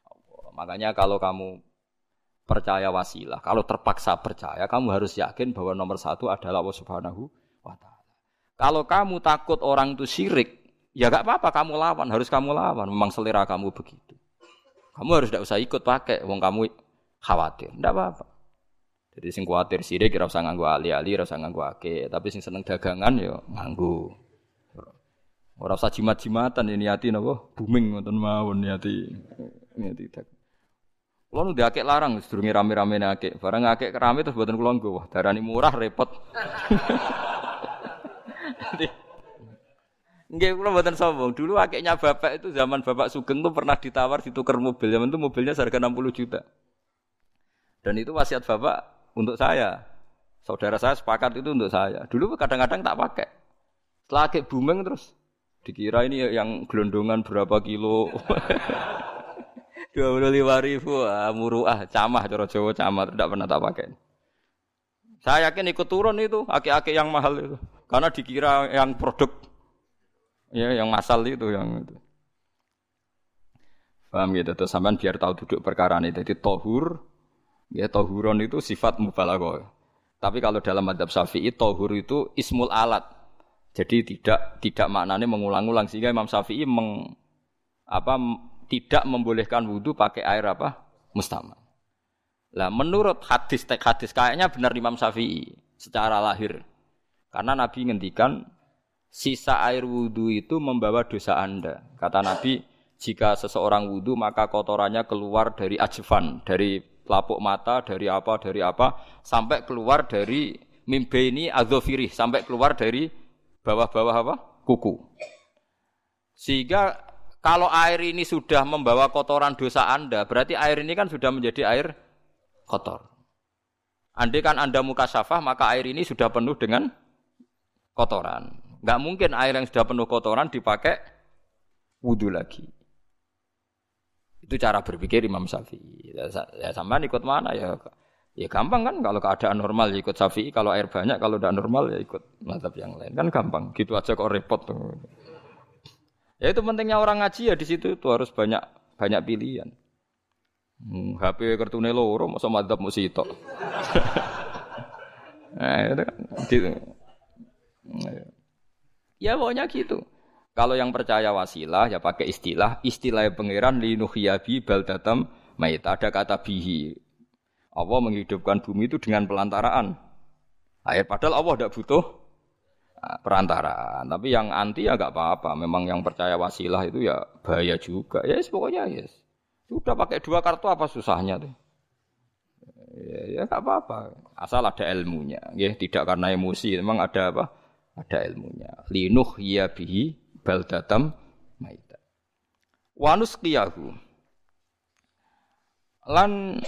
Allah. Makanya kalau kamu percaya wasilah, kalau terpaksa percaya, kamu harus yakin bahwa nomor satu adalah Allah Subhanahu wa taala. Kalau kamu takut orang itu syirik, ya gak apa-apa kamu lawan, harus kamu lawan. Memang selera kamu begitu. Kamu harus tidak usah ikut pakai, wong kamu khawatir, tidak apa-apa. Jadi sing khawatir sirik kira usah nganggu ali-ali, ora usah nganggu ake, tapi sing seneng dagangan yo nganggu. Ora usah jimat-jimatan ini hati napa booming ngoten mawon niati. Niati tak. Kulo nu diakek larang sedurunge rame-rame akek. Barang akek rame terus mboten kula nggo. Wah, darani murah repot. Nggih kula mboten sombong. Dulu akiknya bapak itu zaman bapak Sugeng tuh pernah ditawar ditukar mobil. Zaman itu mobilnya seharga 60 juta. Dan itu wasiat bapak untuk saya. Saudara saya sepakat itu untuk saya. Dulu kadang-kadang tak pakai. Setelah booming terus dikira ini yang gelondongan berapa kilo. Dua puluh lima ribu, ah, muruah, camah, coro Jawa camah, tidak pernah tak pakai. Saya yakin ikut turun itu, aki-aki yang mahal itu. Karena dikira yang produk Ya, yang masal itu yang itu. Paham gitu, terus sampean biar tahu duduk perkara ini. Jadi tohur, ya tohuron itu sifat mubalaghah. Tapi kalau dalam madhab syafi'i, tohur itu ismul alat. Jadi tidak tidak maknanya mengulang-ulang sehingga Imam Syafi'i meng, apa tidak membolehkan wudhu pakai air apa mustamal. Lah menurut hadis tek hadis kayaknya benar Imam Syafi'i secara lahir. Karena Nabi ngendikan sisa air wudhu itu membawa dosa Anda. Kata Nabi, jika seseorang wudhu maka kotorannya keluar dari ajvan, dari lapuk mata, dari apa, dari apa, sampai keluar dari mimbe ini azofirih, sampai keluar dari bawah-bawah apa? Kuku. Sehingga kalau air ini sudah membawa kotoran dosa Anda, berarti air ini kan sudah menjadi air kotor. Andai kan Anda muka syafah, maka air ini sudah penuh dengan kotoran. Nggak mungkin air yang sudah penuh kotoran dipakai wudhu lagi. Itu cara berpikir Imam Syafi'i. Ya, ya sampean ikut mana ya? Ya gampang kan kalau keadaan normal ya ikut Syafi'i, kalau air banyak, kalau tidak normal ya ikut mazhab yang lain. Kan gampang. Gitu aja kok repot tuh. Ya itu pentingnya orang ngaji ya di situ itu harus banyak banyak pilihan. Hmm, HP kartune loro masa madzhab mesti itu. nah, itu kan gitu. Ya pokoknya gitu. Kalau yang percaya wasilah ya pakai istilah istilah pangeran linuhyabi baldatam mait. Ada kata bihi. Allah menghidupkan bumi itu dengan pelantaraan air. Padahal Allah tidak butuh ah, perantaraan. Tapi yang anti ya nggak apa-apa. Memang yang percaya wasilah itu ya bahaya juga. Ya yes, pokoknya yes. Sudah pakai dua kartu apa susahnya tuh? Ya, ya apa-apa. Asal ada ilmunya. Ya, tidak karena emosi. Memang ada apa? Ada ilmunya. Linuh ya bihi baldatam maita. Wanus kiyahu. Lan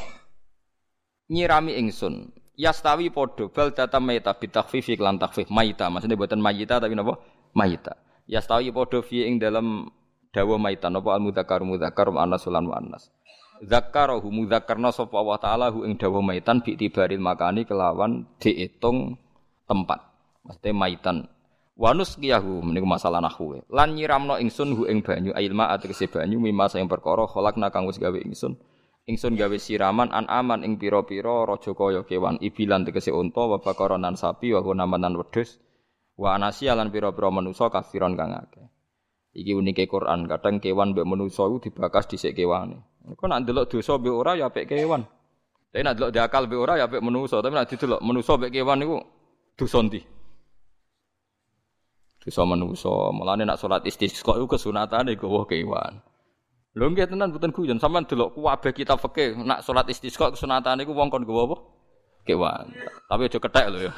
nyirami ingsun. Yastawi podo baldatam maita bitakfifi lan takfif maita. Maksudnya buatan mayita tapi napa? Maita. Yastawi podo fi ing dalam dawa maitan apa al mudzakkar mudzakkar anas lan anas zakkarahu mudzakkarna sapa taala hu ing dawa maitan bi tibaril makani kelawan diitung tempat mesti maitan wanus kiyahu meniku masalah nahwu lan nyiramno ingsun hu ing banyu ilma ategese banyu mimma sing perkara khalaqna kang wis gawe ingsun ingsun gawe siraman an aman ing pira-pira raja kaya kewan ibilan tegese unta wa bakaronan sapi wa namanan wedhus wa anasi lan pira-pira manusa kafiron kang akeh Iki unike Quran, kadang kewan mbek manusa iku dibakas dhisik kewane. Kok nak ndelok dosa mbek ora ya apik kewan. Tapi nak ndelok diakal mbek ora ya apik manusa, tapi nak didelok manusa mbek kewan niku dosa ndi? Dosa manusa, mulane nak salat istisqa iku kesunatane gowo kewan. Lho nggih tenan mboten guyon, sampean delok kabeh kita fikih nak salat istisqa kesunatane iku wong kon gowo apa? Kewan. Tapi aja kethek lho ya.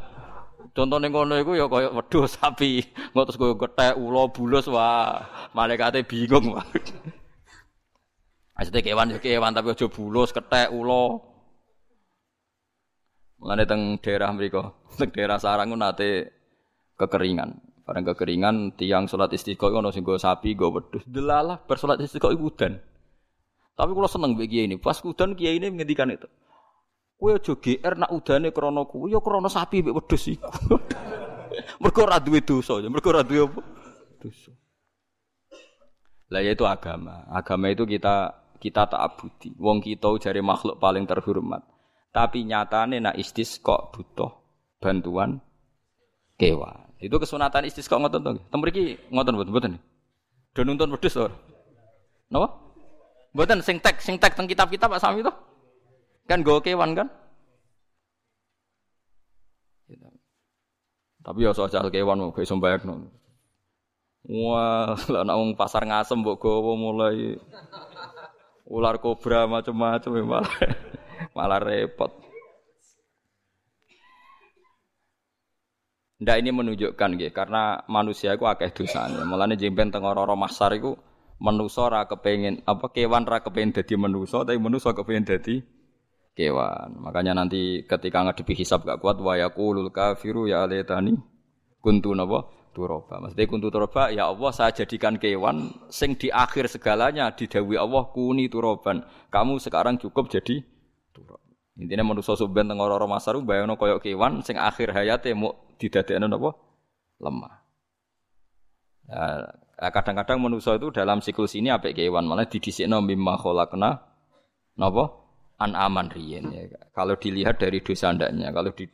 Contohnya ngono iku ya kaya wedhus sapi, engko terus koyo gethek, ula, bulus wah, malaikate bingung wah. Maksudnya kewan ya kewan tapi aja bulus, kethek, ula. Mulane teng daerah mriku, teng daerah sarang nate kekeringan. Barang kekeringan tiang salat istiqo ono go sapi, go wedhus. Delalah bar salat istiqo iku udan. Tapi kalau seneng kiai ini, pas udan kiai ini menghentikan itu. Kowe aja GR nak udane krana kuwi ya krana sapi mbek wedhus iku. mergo ora duwe dosa, ya mergo ora duwe apa? Dosa. Lah yaitu agama. Agama itu kita kita tak abudi. Wong kita jari makhluk paling terhormat. Tapi nyatane nak istisqa butuh bantuan kewan. Itu kesunatan istisqa ngoten to. Tem mriki ngoten mboten mboten. Do nuntun wedhus to. Napa? Mboten sing tek sing tek teng kitab-kitab Pak Sami to. Kan gue kewan kan? Tapi ya soal kewan mau iso no. Wah, lah nak pasar ngasem mbok gowo mulai ular kobra macam-macam ya malah malah repot. Ndak ini menunjukkan gitu, karena manusia itu akeh dosanya. Mulane jemben teng ora masar iku manusa ora kepengin apa kewan ra kepengin dadi manusa tapi manusa kepengin dadi kewan. Makanya nanti ketika ngadepi hisab gak kuat wa yaqulul kafiru ya alaytani kuntu napa turoba. Maksudnya kuntu turoba ya Allah saya jadikan kewan sing di akhir segalanya didawi Allah kuni turoban. Kamu sekarang cukup jadi. Intinya manusia subhan teng ora masaru bayangno koyok kewan sing akhir hayate mau didadekno napa lemah. Nah, kadang-kadang manusia itu dalam siklus ini apik kewan malah didhisikno mimma khalaqna napa an aman riyen ya. Kalau dilihat dari dosa andaknya, kalau di,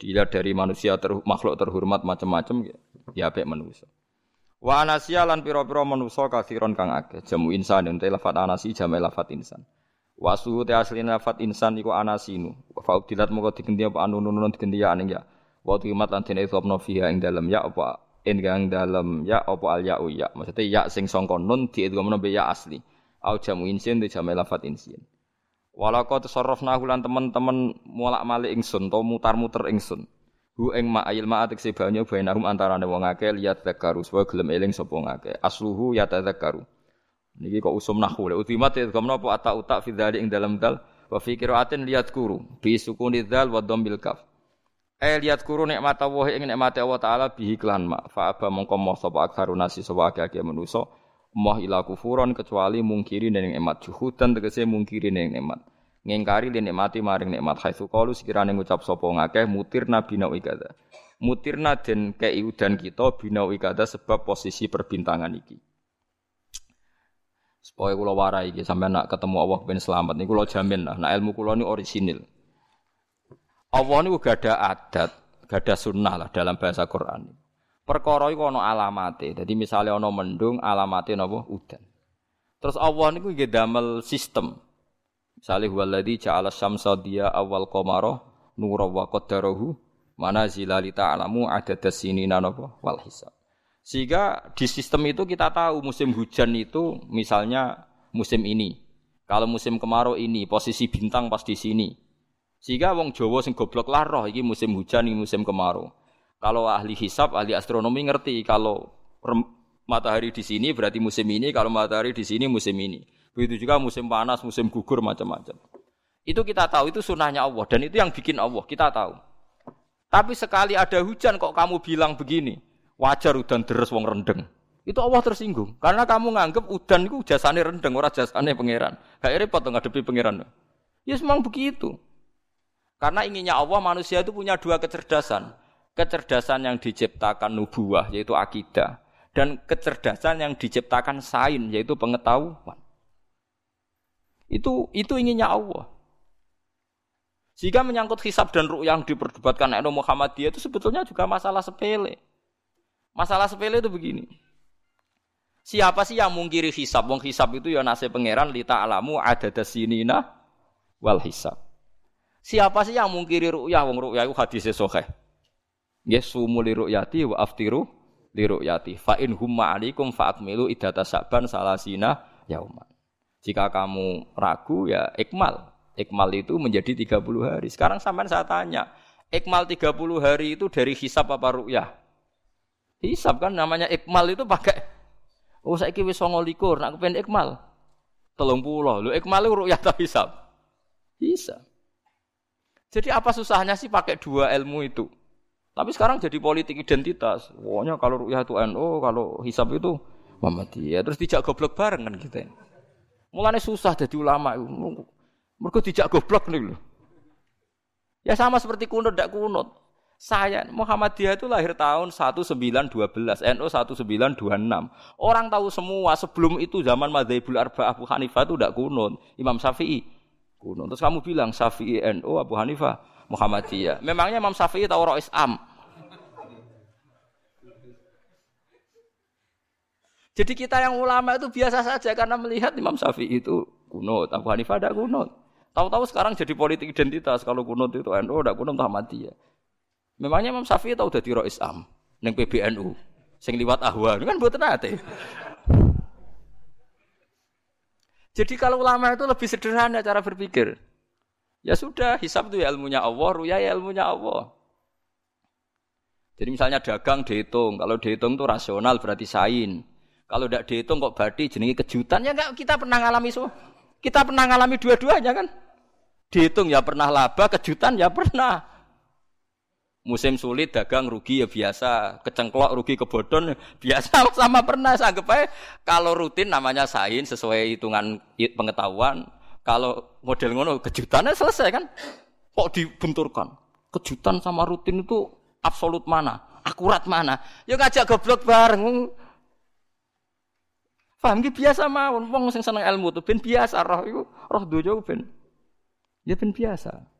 dilihat dari manusia ter, makhluk terhormat macam-macam ya, ya manusia. Wa pira-pira manusa kathiron kang akeh. Jamu insan ente lafat anasi jamu lafat insan. Wa suhu te asli lafat insan iku anasinu. Fa udilat moko digendi apa anu nunun digendi ya aning ya. Wa tuimat lan dene sopno fiha ing dalem ya apa ing dalem ya apa al ya ya. Maksudnya ya sing sangka nun diidghamno be ya asli. Au jamu insin di jamu lafat insin. Walako tasarrafna lan teman-teman mulak malik ingsun to mutar-muter ingsun. Hu ing ma ayil ma atik banyu bainahum antarane wong akeh liat zakaru supaya gelem eling sapa ngake. Asluhu ya tadzakaru. Niki kok usum nahwu le utimat ya gamno apa ata utak fi dzalik ing dalam dal Wa fi qiraatin lihat kuru bi sukuni dzal wa dhammil kaf. Eh lihat kuru nikmat Allah ing nikmat Allah taala bihi klan ma. Fa aba mongko moh sapa aktsaru nasi sapa akeh manusa moh ila kufuron kecuali mungkiri ning nikmat juhudan tegese mungkiri ning nikmat. Ngingkari li nikmati maring nikmat haitsu qalu sekirane ngucap sapa ngakeh mutir nabi nau ikada. Mutirna den kei udan kita binau ikada sebab posisi perbintangan iki. Supaya kula warai iki sampai nak ketemu Allah ben selamat niku kula jamin lah. Nah ilmu kula ini orisinil. Allah niku gak ada adat, gak ada sunnah lah dalam bahasa Quran. Perkara iku ana alamate. Jadi misalnya ana mendung alamate napa udan. Terus Allah niku nggih damel sistem. Misalnya huwaladzi ja'ala syamsa dia awal qamara nura wa qaddarahu manazila li ta'lamu adada sinina napa wal hisab. Sehingga di sistem itu kita tahu musim hujan itu misalnya musim ini. Kalau musim kemarau ini, posisi bintang pas di sini. Sehingga wong Jawa sing goblok lah roh iki musim hujan ini musim kemarau. Kalau ahli hisab, ahli astronomi ngerti kalau matahari di sini berarti musim ini, kalau matahari di sini musim ini. Begitu juga musim panas, musim gugur macam-macam. Itu kita tahu itu sunnahnya Allah dan itu yang bikin Allah kita tahu. Tapi sekali ada hujan kok kamu bilang begini, wajar udan deres wong rendeng. Itu Allah tersinggung karena kamu nganggep udan itu jasane rendeng ora jasane pangeran. Gak repot ngadepi pangeran. Ya memang begitu. Karena inginnya Allah manusia itu punya dua kecerdasan. Kecerdasan yang diciptakan nubuah yaitu akidah dan kecerdasan yang diciptakan sain yaitu pengetahuan. Itu itu inginnya Allah. Jika menyangkut hisab dan ruh yang diperdebatkan Nabi Muhammadiyah itu sebetulnya juga masalah sepele. Masalah sepele itu begini. Siapa sih yang mungkiri hisab? Wong hisab itu ya nasib pangeran lita alamu ada dasinina wal hisab. Siapa sih yang mungkiri ru'yah? Wong ru'yah itu hadisnya soheh. Yes, sumu li ru'yati wa aftiru li ru'yati. Fa in humma alikum fa akmilu idata saban salasina yauman. Jika kamu ragu ya ikmal. Ikmal itu menjadi 30 hari. Sekarang sampai saya tanya, ikmal 30 hari itu dari hisab apa ru'yah? Hisab kan namanya ikmal itu pakai oh kira songo likur, nak kepen ikmal. Telung pulau, lu ikmal itu rukyat hisab. Bisa. Jadi apa susahnya sih pakai dua ilmu itu? Tapi sekarang jadi politik identitas. Pokoknya kalau rukyat itu NU, kalau hisab itu Muhammadiyah. Terus dijak goblok bareng kan kita. Mulanya susah jadi ulama. Mereka dijak goblok nih loh. Ya sama seperti kunut, tidak kunut. Saya Muhammadiyah itu lahir tahun 1912, NU 1926. Orang tahu semua sebelum itu zaman Madzhabul Arba Abu Hanifah itu tidak kunut. Imam Syafi'i kunut. Terus kamu bilang Syafi'i NU Abu Hanifah Muhammadiyah. Memangnya Imam Syafi'i tahu Rois Am? Jadi kita yang ulama itu biasa saja karena melihat Imam Syafi'i itu kunut, Abu Hanifah tidak kunut. Tahu-tahu sekarang jadi politik identitas kalau kunut itu NU tidak kunut Muhammadiyah. Memangnya Imam Syafi'i tahu dadi rois am ning PBNU sing liwat ahwa kan mboten nate. Jadi kalau ulama itu lebih sederhana cara berpikir. Ya sudah, hisab itu ya ilmunya Allah, ruya ya ilmunya Allah. Jadi misalnya dagang dihitung, kalau dihitung itu rasional berarti sain. Kalau tidak dihitung kok berarti jenenge kejutan ya enggak kita pernah ngalami semua. Kita pernah ngalami dua-duanya kan. Dihitung ya pernah laba, kejutan ya pernah. Musim sulit dagang rugi ya biasa, kecengklok rugi kebodon ya biasa sama pernah saya anggap aja kalau rutin namanya sain sesuai hitungan pengetahuan. Kalau model ngono kejutannya selesai kan? Kok dibenturkan? Kejutan sama rutin itu absolut mana? Akurat mana? Ya ngajak goblok bareng. Paham biasa mawon wong sing seneng ilmu tuh ben biasa roh iku roh dojo ben. Ya ben biasa.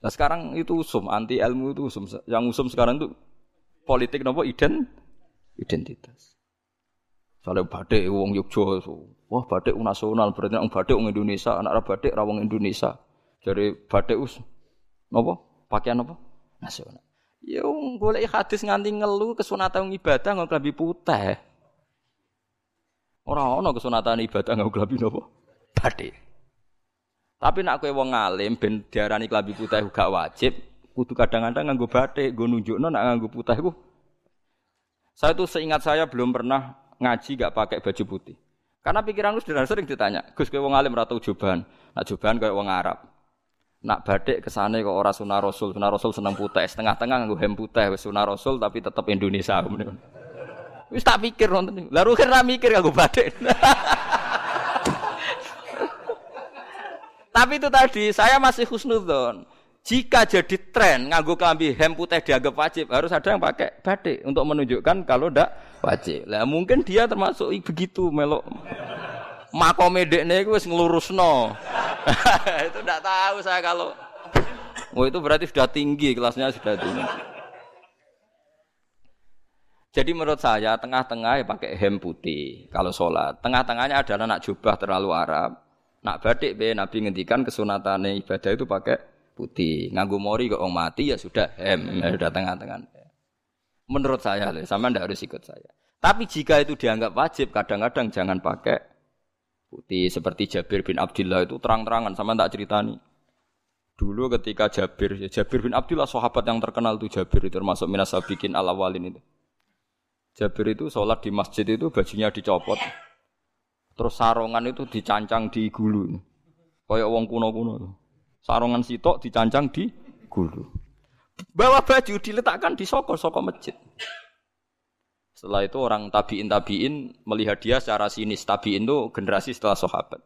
Nah sekarang itu usum, anti ilmu itu usum. Yang usum sekarang itu politik nopo iden, identitas. Soalnya batik wong Yogyo, wah batik nasional berarti orang batik wong Indonesia, anak batik rawang Indonesia. Jadi batik us, nopo pakaian nopo nasional. Ya boleh hadis nganti ngelu kesunatan ibadah nggak lebih putih. Orang orang kesunatan ibadah nggak lebih nopo batik. Tapi nak kowe wong alim ben diarani klambi putih gak wajib, kudu kadang-kadang nganggo batik, nggo nunjukno nak nganggo putih iku. Saya tuh seingat saya belum pernah ngaji gak pakai baju putih. Karena pikiran lu sederhana sering ditanya, Gus kowe wong alim ratu jubahan. Nak jubahan kayak wong Arab. Nak badik kesane kok ora sunah Rasul, sunah Rasul seneng putih, setengah-tengah nganggo hem putih wis sunah Rasul tapi tetep Indonesia. Wis tak pikir nonton. Lah rukin ra mikir kanggo badik. Tapi itu tadi saya masih husnudzon. Jika jadi tren nganggo kelambi hem putih dianggap wajib, harus ada yang pakai batik untuk menunjukkan kalau ndak wajib. Lah mungkin dia termasuk begitu melok makome dekne iku wis nglurusno. itu ndak tahu saya kalau Oh itu berarti sudah tinggi kelasnya sudah tinggi. Jadi menurut saya tengah-tengah ya pakai hem putih kalau sholat. Tengah-tengahnya adalah nak jubah terlalu Arab. Nak batik be Nabi ngendikan kesunatan ibadah itu pakai putih. Nganggu mori kok orang mati ya sudah hem, ya sudah tengah-tengah. Menurut saya, sama ndak harus ikut saya. Tapi jika itu dianggap wajib, kadang-kadang jangan pakai putih. Seperti Jabir bin Abdullah itu terang-terangan, sama ndak ceritani. Dulu ketika Jabir, ya Jabir bin Abdullah sahabat yang terkenal itu Jabir itu termasuk minas bikin ala walin itu. Jabir itu sholat di masjid itu bajunya dicopot, terus sarongan itu dicancang di gulu, kayak wong kuno-kuno. Sarongan sitok dicancang di gulu. Bawa baju diletakkan di soko-soko masjid. Setelah itu orang tabiin tabiin melihat dia secara sinis. Tabiin itu generasi setelah sahabat.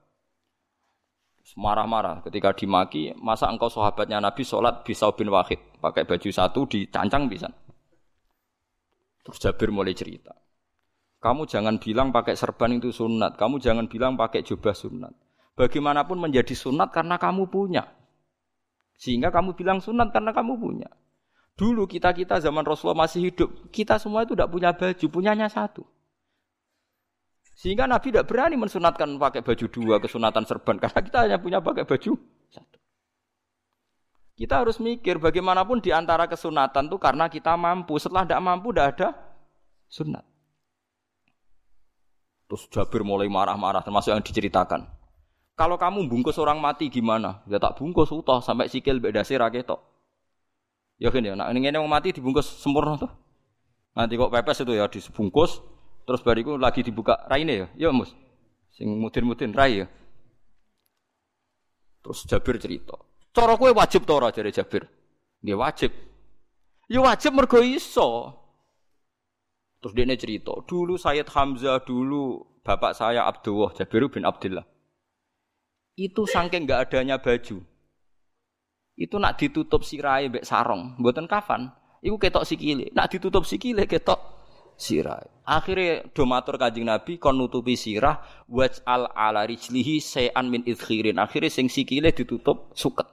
Marah-marah ketika dimaki, masa engkau sahabatnya Nabi sholat bisa bin Wahid pakai baju satu dicancang bisa. Terus Jabir mulai cerita. Kamu jangan bilang pakai serban itu sunat. Kamu jangan bilang pakai jubah sunat. Bagaimanapun menjadi sunat karena kamu punya. Sehingga kamu bilang sunat karena kamu punya. Dulu kita-kita zaman Rasulullah masih hidup, kita semua itu tidak punya baju, punyanya satu. Sehingga Nabi tidak berani mensunatkan pakai baju dua, kesunatan serban, karena kita hanya punya pakai baju satu. Kita harus mikir bagaimanapun di antara kesunatan itu karena kita mampu. Setelah tidak mampu, tidak ada sunat. Terus Jabir mulai marah-marah, termasuk yang diceritakan. Kalau kamu bungkus orang mati gimana? Ya tak bungkus utuh sampai sikil beda sih raketok. Ya kan ya, nah ini mau mati dibungkus sempurna tuh. Nanti kok pepes itu ya dibungkus, terus bariku lagi dibuka raine ya, ya mus. Sing mudin-mudin rai ya. Terus Jabir cerita. Cara kue wajib tora dari Jabir. Dia wajib. Ya wajib mergo iso. Terus dia cerita, dulu Sayyid Hamzah, dulu bapak saya Abdullah Jabir bin Abdullah itu saking nggak adanya baju. Itu nak ditutup sirai mbek sarong, mboten kafan. Iku ketok sikile. Nak ditutup sikile ketok sirai. Akhirnya do matur Kanjeng Nabi kon nutupi sirah waj al ala rijlihi sayan min idkhirin. Akhirnya sing sikile ditutup suket.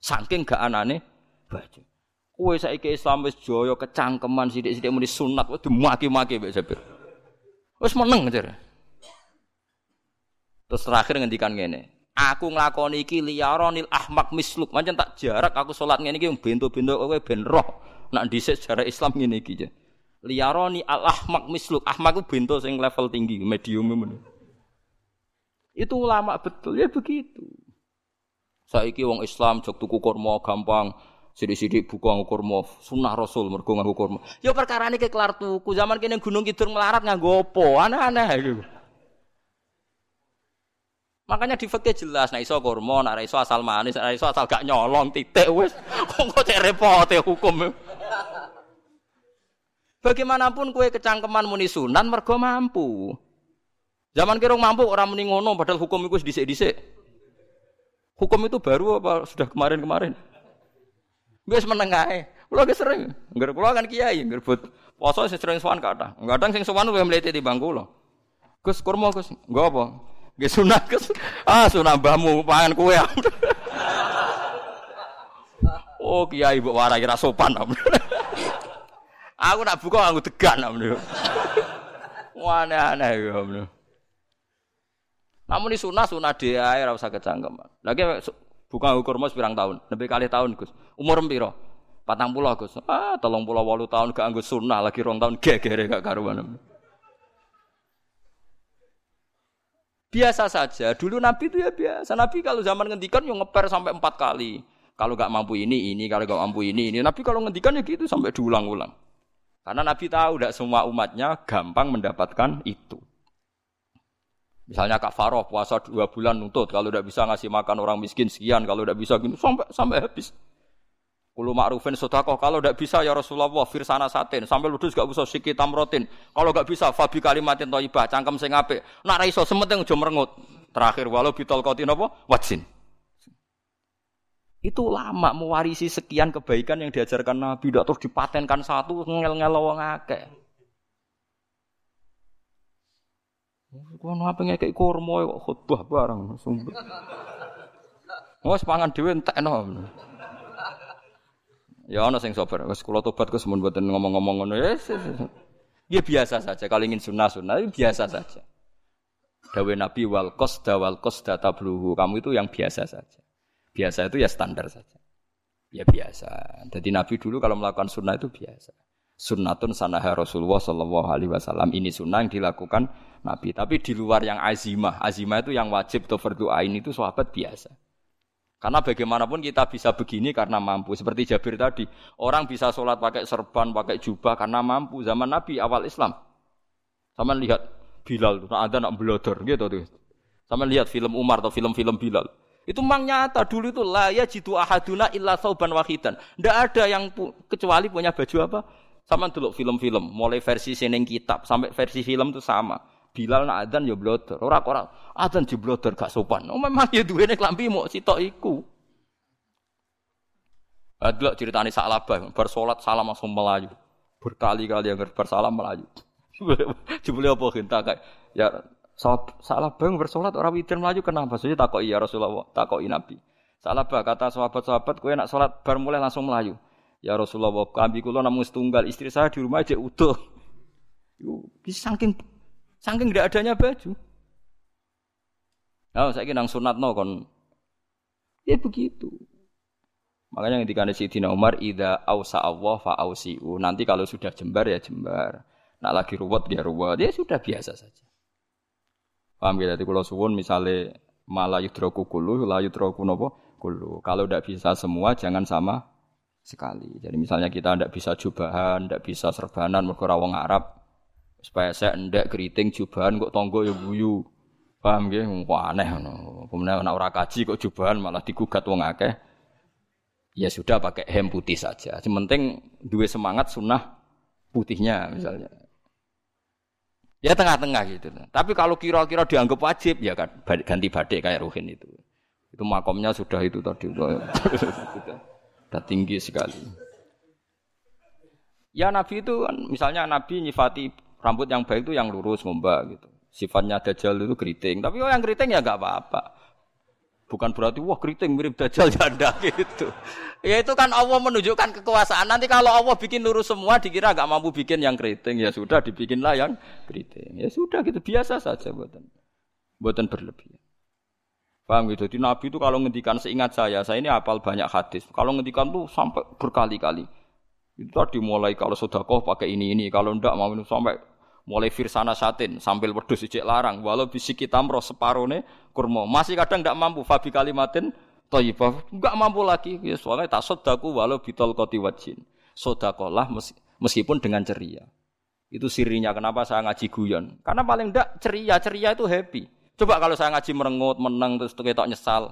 Saking gak anane baju. Kowe saiki Islam wis jaya kecangkeman sithik-sithik muni sunat wis dimaki-maki mbek Jabir. Wis meneng jare. Terus terakhir ngendikan ngene. Aku nglakoni iki liyaronil ahmak misluk. Mancen tak jarak aku salat ngene iki bento-bento kowe ben roh. Nak dhisik sejarah Islam ngene iki. Liyaroni al ahmak misluk. Ahmak ku bento sing level tinggi, medium men. Itu ulama betul ya begitu. Saiki wong Islam jog tuku kurma gampang. Sidik-sidik buku nganggo kurma, sunah Rasul mergo nganggo kurma. Ya ini kelar tuku. Zaman kene Gunung Kidul melarat nganggo apa? Aneh-aneh gitu. Makanya di fikih jelas, nah iso kurma, nah iso asal manis, nah iso asal gak nyolong titik wis. Kok cek repot ya hukum. Bagaimanapun kue kecangkeman muni sunan mergo mampu. Zaman kira mampu orang muni ngono padahal hukum itu dhisik-dhisik. Hukum itu baru apa sudah kemarin-kemarin? Wis meneng ae. Kula ge sering, ngger kula kan kiai, ngger but poso sering sowan kata. Kadang sing sowan luwih mlete timbang kula. Gus kurma Gus, nggo apa? Gak sunat kes. Ah sunat mbahmu pangan kue. oh kiai ibu warai kira sopan. aku nak buka aku tegan. Wah aneh-aneh ya. Namun ini sunah sunah dia ora usah kecangkeman. Lagi buka ukur mas pirang tahun, lebih kali tahun Gus. Umur piro? Patang pulau Gus. Ah, tolong pulau walu tahun gak anggus sunnah lagi rong tahun gegere gak karuan. Biasa saja. Dulu Nabi itu ya biasa. Nabi kalau zaman ngendikan yang ngeper sampai empat kali. Kalau nggak mampu ini, ini. Kalau nggak mampu ini, ini. Nabi kalau ngendikan ya gitu sampai diulang-ulang. Karena Nabi tahu tidak semua umatnya gampang mendapatkan itu. Misalnya kafaroh puasa dua bulan nuntut, kalau tidak bisa ngasih makan orang miskin sekian, kalau tidak bisa gini sampai sampai habis. Kulu ma'rufin sodakoh. Kalau tidak bisa ya Rasulullah firsana satin. Sampai ludus gak usah sikit tamrotin. Kalau gak bisa fabi kalimatin toibah. Cangkem sing ape. Nak raiso sementing udah merengut. Terakhir walau bitol kotin apa? Wajin. Itu lama mewarisi sekian kebaikan yang diajarkan Nabi. Tidak terus dipatenkan satu ngel-ngel wong akeh. Kau apa ngekek kurma kok khutbah bareng sumber. Wes pangan dhewe entekno. Ya ana sing sabar. Wes kula tobat Gus mun mboten ngomong-ngomong ngono. Yes, yes. Ya biasa saja. Kalau ingin sunnah-sunnah biasa saja. Dawe Nabi wal qasda wal qasda tabluhu. Kamu itu yang biasa saja. Biasa itu ya standar saja. Ya biasa. Jadi Nabi dulu kalau melakukan sunnah itu biasa. Sunnatun sanaha Rasulullah Shallallahu Alaihi Wasallam. Ini sunnah yang dilakukan Nabi. Tapi di luar yang azimah. Azimah itu yang wajib atau fardu ain itu sahabat biasa. Karena bagaimanapun kita bisa begini karena mampu. Seperti Jabir tadi, orang bisa sholat pakai serban, pakai jubah karena mampu. Zaman Nabi awal Islam. Sama lihat Bilal, nah ada nak belodor gitu tuh. Sama lihat film Umar atau film-film Bilal. Itu memang nyata dulu itu lah ya jitu ahaduna illa sauban wahidan. Tidak ada yang pu kecuali punya baju apa? Sama dulu film-film, mulai versi seneng kitab sampai versi film itu sama. Bilal nak adzan ya blodor. Ora-ora adzan di blodor gak sopan. Oh memang ya duwene klambi mau sitok iku. Adlok ceritane Sa'labah, bar salat salam langsung melayu. Berkali-kali yang bersalam melayu. Jebule apa genta kayak ya salah bang bersolat orang witir melaju kenapa? Saya takoi ya Rasulullah, takoi Nabi. Salah bah kata sahabat-sahabat, kue nak sholat bar mulai langsung melaju. Ya Rasulullah, kami kulo namun setunggal istri saya di rumah aja utuh. Bisa saking saking tidak adanya baju. Nah, saya kira sunat no kon. Ya begitu. Makanya ketika Sayyidina Umar, ida ausa Allah fa ausiu. Nanti kalau sudah jembar ya jembar. Nak lagi ruwet dia ruwet. Ya sudah biasa saja. Paham ya? Jadi kalau suwun misalnya malah yudroku kulu, la yudroku nopo kulu. Kalau tidak bisa semua, jangan sama sekali. Jadi misalnya kita tidak bisa jubahan, tidak bisa serbanan, mereka Arab. Supaya saya ndak keriting jubahan kok tonggo ya buyu. Paham ya? Wah aneh. No. Kemudian anak orang kaji kok jubahan malah digugat wong akeh. Ya sudah pakai hem putih saja. Yang penting dua semangat sunnah putihnya misalnya. Ya tengah-tengah gitu. Tapi kalau kira-kira dianggap wajib, ya kan ganti badai kayak Ruhin itu. Itu makomnya sudah itu tadi. sudah tinggi sekali. Ya Nabi itu kan, misalnya Nabi nyifati rambut yang baik itu yang lurus ngombak gitu. Sifatnya dajjal itu keriting. Tapi oh yang keriting ya nggak apa-apa. Bukan berarti wah keriting mirip dajjal janda gitu. Ya itu kan Allah menunjukkan kekuasaan. Nanti kalau Allah bikin lurus semua dikira gak mampu bikin yang keriting ya sudah dibikinlah yang keriting. Ya sudah gitu biasa saja buatan buatan berlebihan. Paham gitu. Jadi Nabi itu kalau ngendikan seingat saya, saya ini apal banyak hadis. Kalau ngendikan tuh sampai berkali-kali. Itu tadi mulai kalau sudah pakai ini ini, kalau ndak mau sampai mulai firsana satin sambil wedhus ijek larang. Walau bisi kita tamro separone kurma. Masih kadang tidak mampu. Fabi kalimatin thayyibah enggak mampu lagi. Ya soalnya tak sodaku walau bitol koti wajin. Sodakolah meskipun dengan ceria. Itu sirinya kenapa saya ngaji guyon. Karena paling tidak ceria. Ceria itu happy. Coba kalau saya ngaji merengut menang terus ketok nyesal.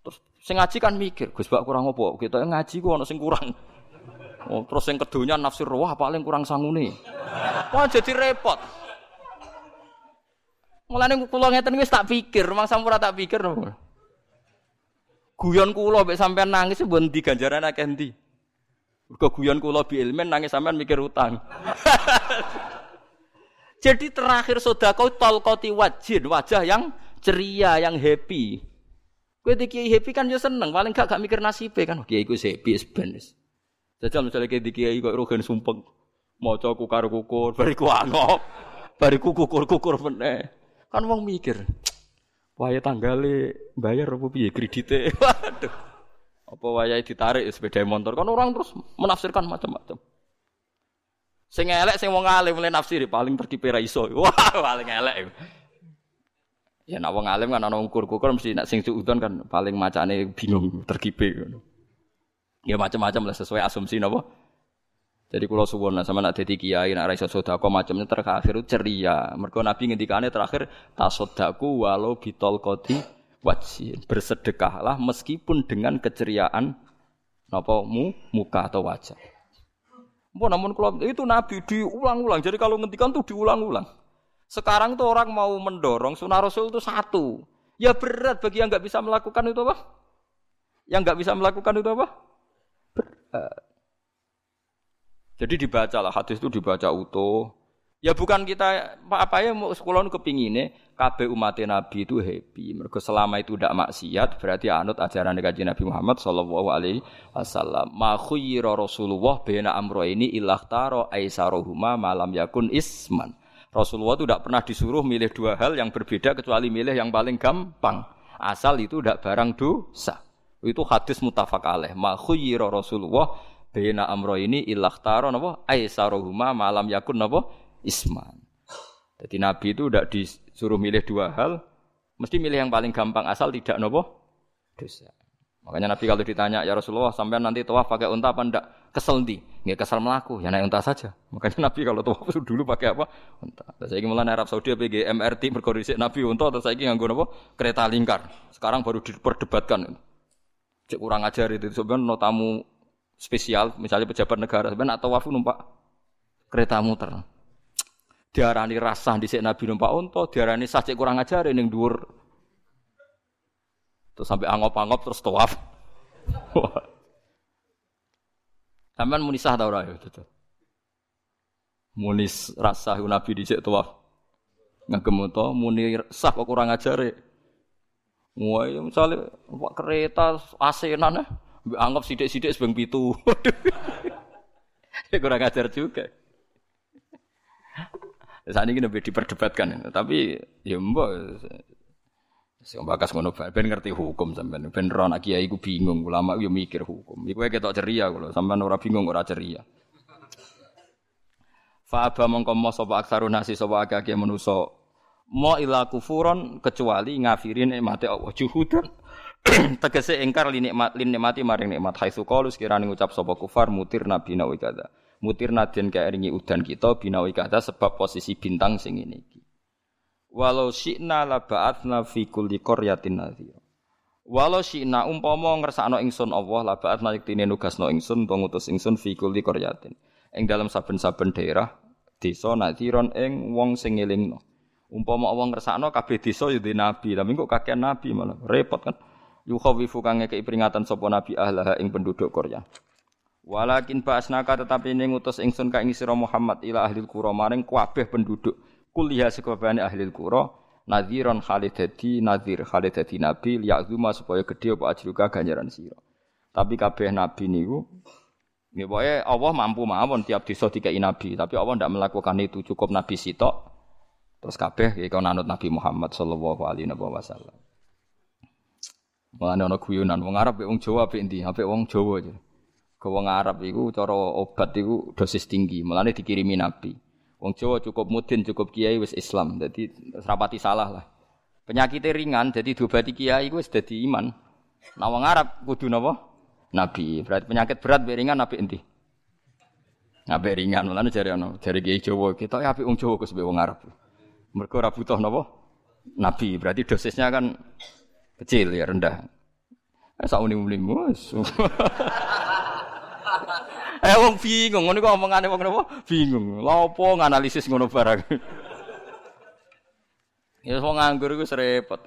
Terus saya ngaji kan mikir Gus Bak kurang apa? Kita ngaji kok ono sing kurang Oh, terus yang kedunya nafsir wah paling kurang sangune. Wah jadi repot. Mulane kula ngeten wis tak pikir, rumah sampura tak pikir. Guyon kula mek sampean nangis mbon di ganjaran akeh endi. Mergo guyon kula bi ilmen nangis sampean mikir utang. Jadi terakhir tol tolkoti wajin, wajah yang ceria, yang happy. Kowe iki happy kan yo seneng, paling gak gak mikir nasibe kan. Kiai ku happy ben Jajal misalnya kayak di kiai kok rogen sumpeng, mau coku karo kukur, bariku angop, bariku kukur kukur meneh. Kan wong mikir, waya tanggale bayar apa piye kredite. Waduh. Apa waya ditarik sepeda motor kan orang terus menafsirkan macam-macam. Sing elek sing wong alim mulai nafsiri paling terkipe iso. Wah, paling elek. Ya nak wong alim kan ana ukur-ukur mesti nak sing suudon kan paling macane bingung terkipe ngono. Ya macam-macam lah sesuai asumsi napa? Jadi kalau suwon sama nak jadi kiai nak raisa sodako macamnya terakhir ceria. Mereka Nabi ngendikane terakhir tasodaku walau bitol kodi wajin bersedekahlah meskipun dengan keceriaan apa mu muka atau wajah. Mau namun kalau itu Nabi diulang-ulang. Jadi kalau ngendikan tuh diulang-ulang. Sekarang tuh orang mau mendorong sunnah Rasul itu satu. Ya berat bagi yang nggak bisa melakukan itu apa? Yang nggak bisa melakukan itu apa? Jadi dibaca lah hadis itu dibaca utuh. Ya bukan kita apa ya mau sekolah kepingine KB umat Nabi itu happy. Mereka selama itu tidak maksiat berarti anut ajaran kajian Nabi Muhammad Shallallahu Alaihi Wasallam. Ma Rasulullah bena amro ini ilah taro aisarohuma malam yakun isman. Rasulullah itu tidak pernah disuruh milih dua hal yang berbeda kecuali milih yang paling gampang. Asal itu tidak barang dosa. Itu hadis mutafak alaih. Ma Rasulullah bena amro ini ilah taro napa aisarohuma malam yakun napa isman. Jadi Nabi itu tidak disuruh milih dua hal, mesti milih yang paling gampang asal tidak nopo dosa. Makanya Nabi kalau ditanya ya Rasulullah sampai nanti tawaf pakai unta apa ndak? Kesel di, nggak kesel melaku, ya naik unta saja. Makanya Nabi kalau tawaf dulu pakai apa? Unta. Terus saya mulai Arab Saudi PG MRT berkondisi Nabi unta terus saya nganggo nopo kereta lingkar. Sekarang baru diperdebatkan. Cek kurang ajar itu sebenarnya no tamu spesial, misalnya pejabat negara sebenarnya atau wafu numpak kereta muter diarani rasah dhisik Nabi numpak unta, diarani sah kurang ajar ning dhuwur. Terus sampai angop-angop terus tawaf. Sampeyan muni sah ta ora ya itu. Muni rasah Nabi dhisik tawaf. Ngagem unta muni sah kok kurang ajar. Wah, ya misalnya pak kereta asenan ya, anggap sidik-sidik sebeng pitu. kurang ajar juga. Saat ini lebih diperdebatkan, tapi ya mbak, Sing bakas ngono ben ngerti hukum sampean. Ben ro anak kiai bingung, ulama yo mikir hukum. Iku ketok ceria kula, sampean ora bingung ora ceria. Fa aba mongko mo sapa nasi sapa akeh manusa mo ila kufuron kecuali ngafirin nikmate Allah. Juhudan. Tegese ingkar li nikmat lin nikmati maring nikmat. Haitsu qalu sekirane ngucap sapa kufar mutir nabi na kada mutir nadien ringi udan kita binawi kata sebab posisi bintang sing ini walau syi'na la ba'atsna fi kulli qaryatin nadhir walau syi'na umpama ngersakno ingsun Allah la ba'atsna yektine nugasno ingsun utawa ngutus ingsun fi kulli qaryatin. Ing dalam saben-saben daerah desa nadhiron ing wong sing ngelingno umpama Allah ngersakno kabeh desa ya nabi tapi kok kakek nabi malah repot kan yukhawifu kang ngekeki peringatan sapa nabi ahlaha ing penduduk Korea Walakin ba'asnaka tetapi ini ngutus ingsun ka ing sira Muhammad ila ahli qura maring kabeh penduduk kuliah sekabehane ahli qura nadhiran khalid dadi nadhir khalid dadi nabi liya'zuma supaya gedhe apa ajruka ganjaran sira. Tapi kabeh nabi niku nggih pokoke Allah mampu mawon tiap desa dikai nabi, tapi Allah ndak melakukan itu cukup nabi sitok. Terus kabeh iku nanut Nabi Muhammad sallallahu alaihi wasallam. Mulane ana guyonan wong Arab wong Jawa apik endi? Apik wong Jawa aja. Ke wong Arab iku cara obat iku dosis tinggi, mulane dikirimi Nabi. Wong Jawa cukup mudin, cukup kiai wis Islam. Jadi rapati salah lah. Penyakitnya ringan, jadi diobati kiai wis dadi iman. Nah wong Arab kudu napa? Nabi. Berarti penyakit berat be ringan nabi endi? Nabi ringan, mulane jare ana, jare kiai Jawa, kita apik wong Jawa kus wong Arab. Mergo ora butuh? Nabi. Berarti dosisnya kan kecil ya, rendah. Eh sak uni-uni eh wong bingung ngono kok omongane wong napa? Bingung. Lha opo nganalisis ngono barang. ya wong nganggur iku repot.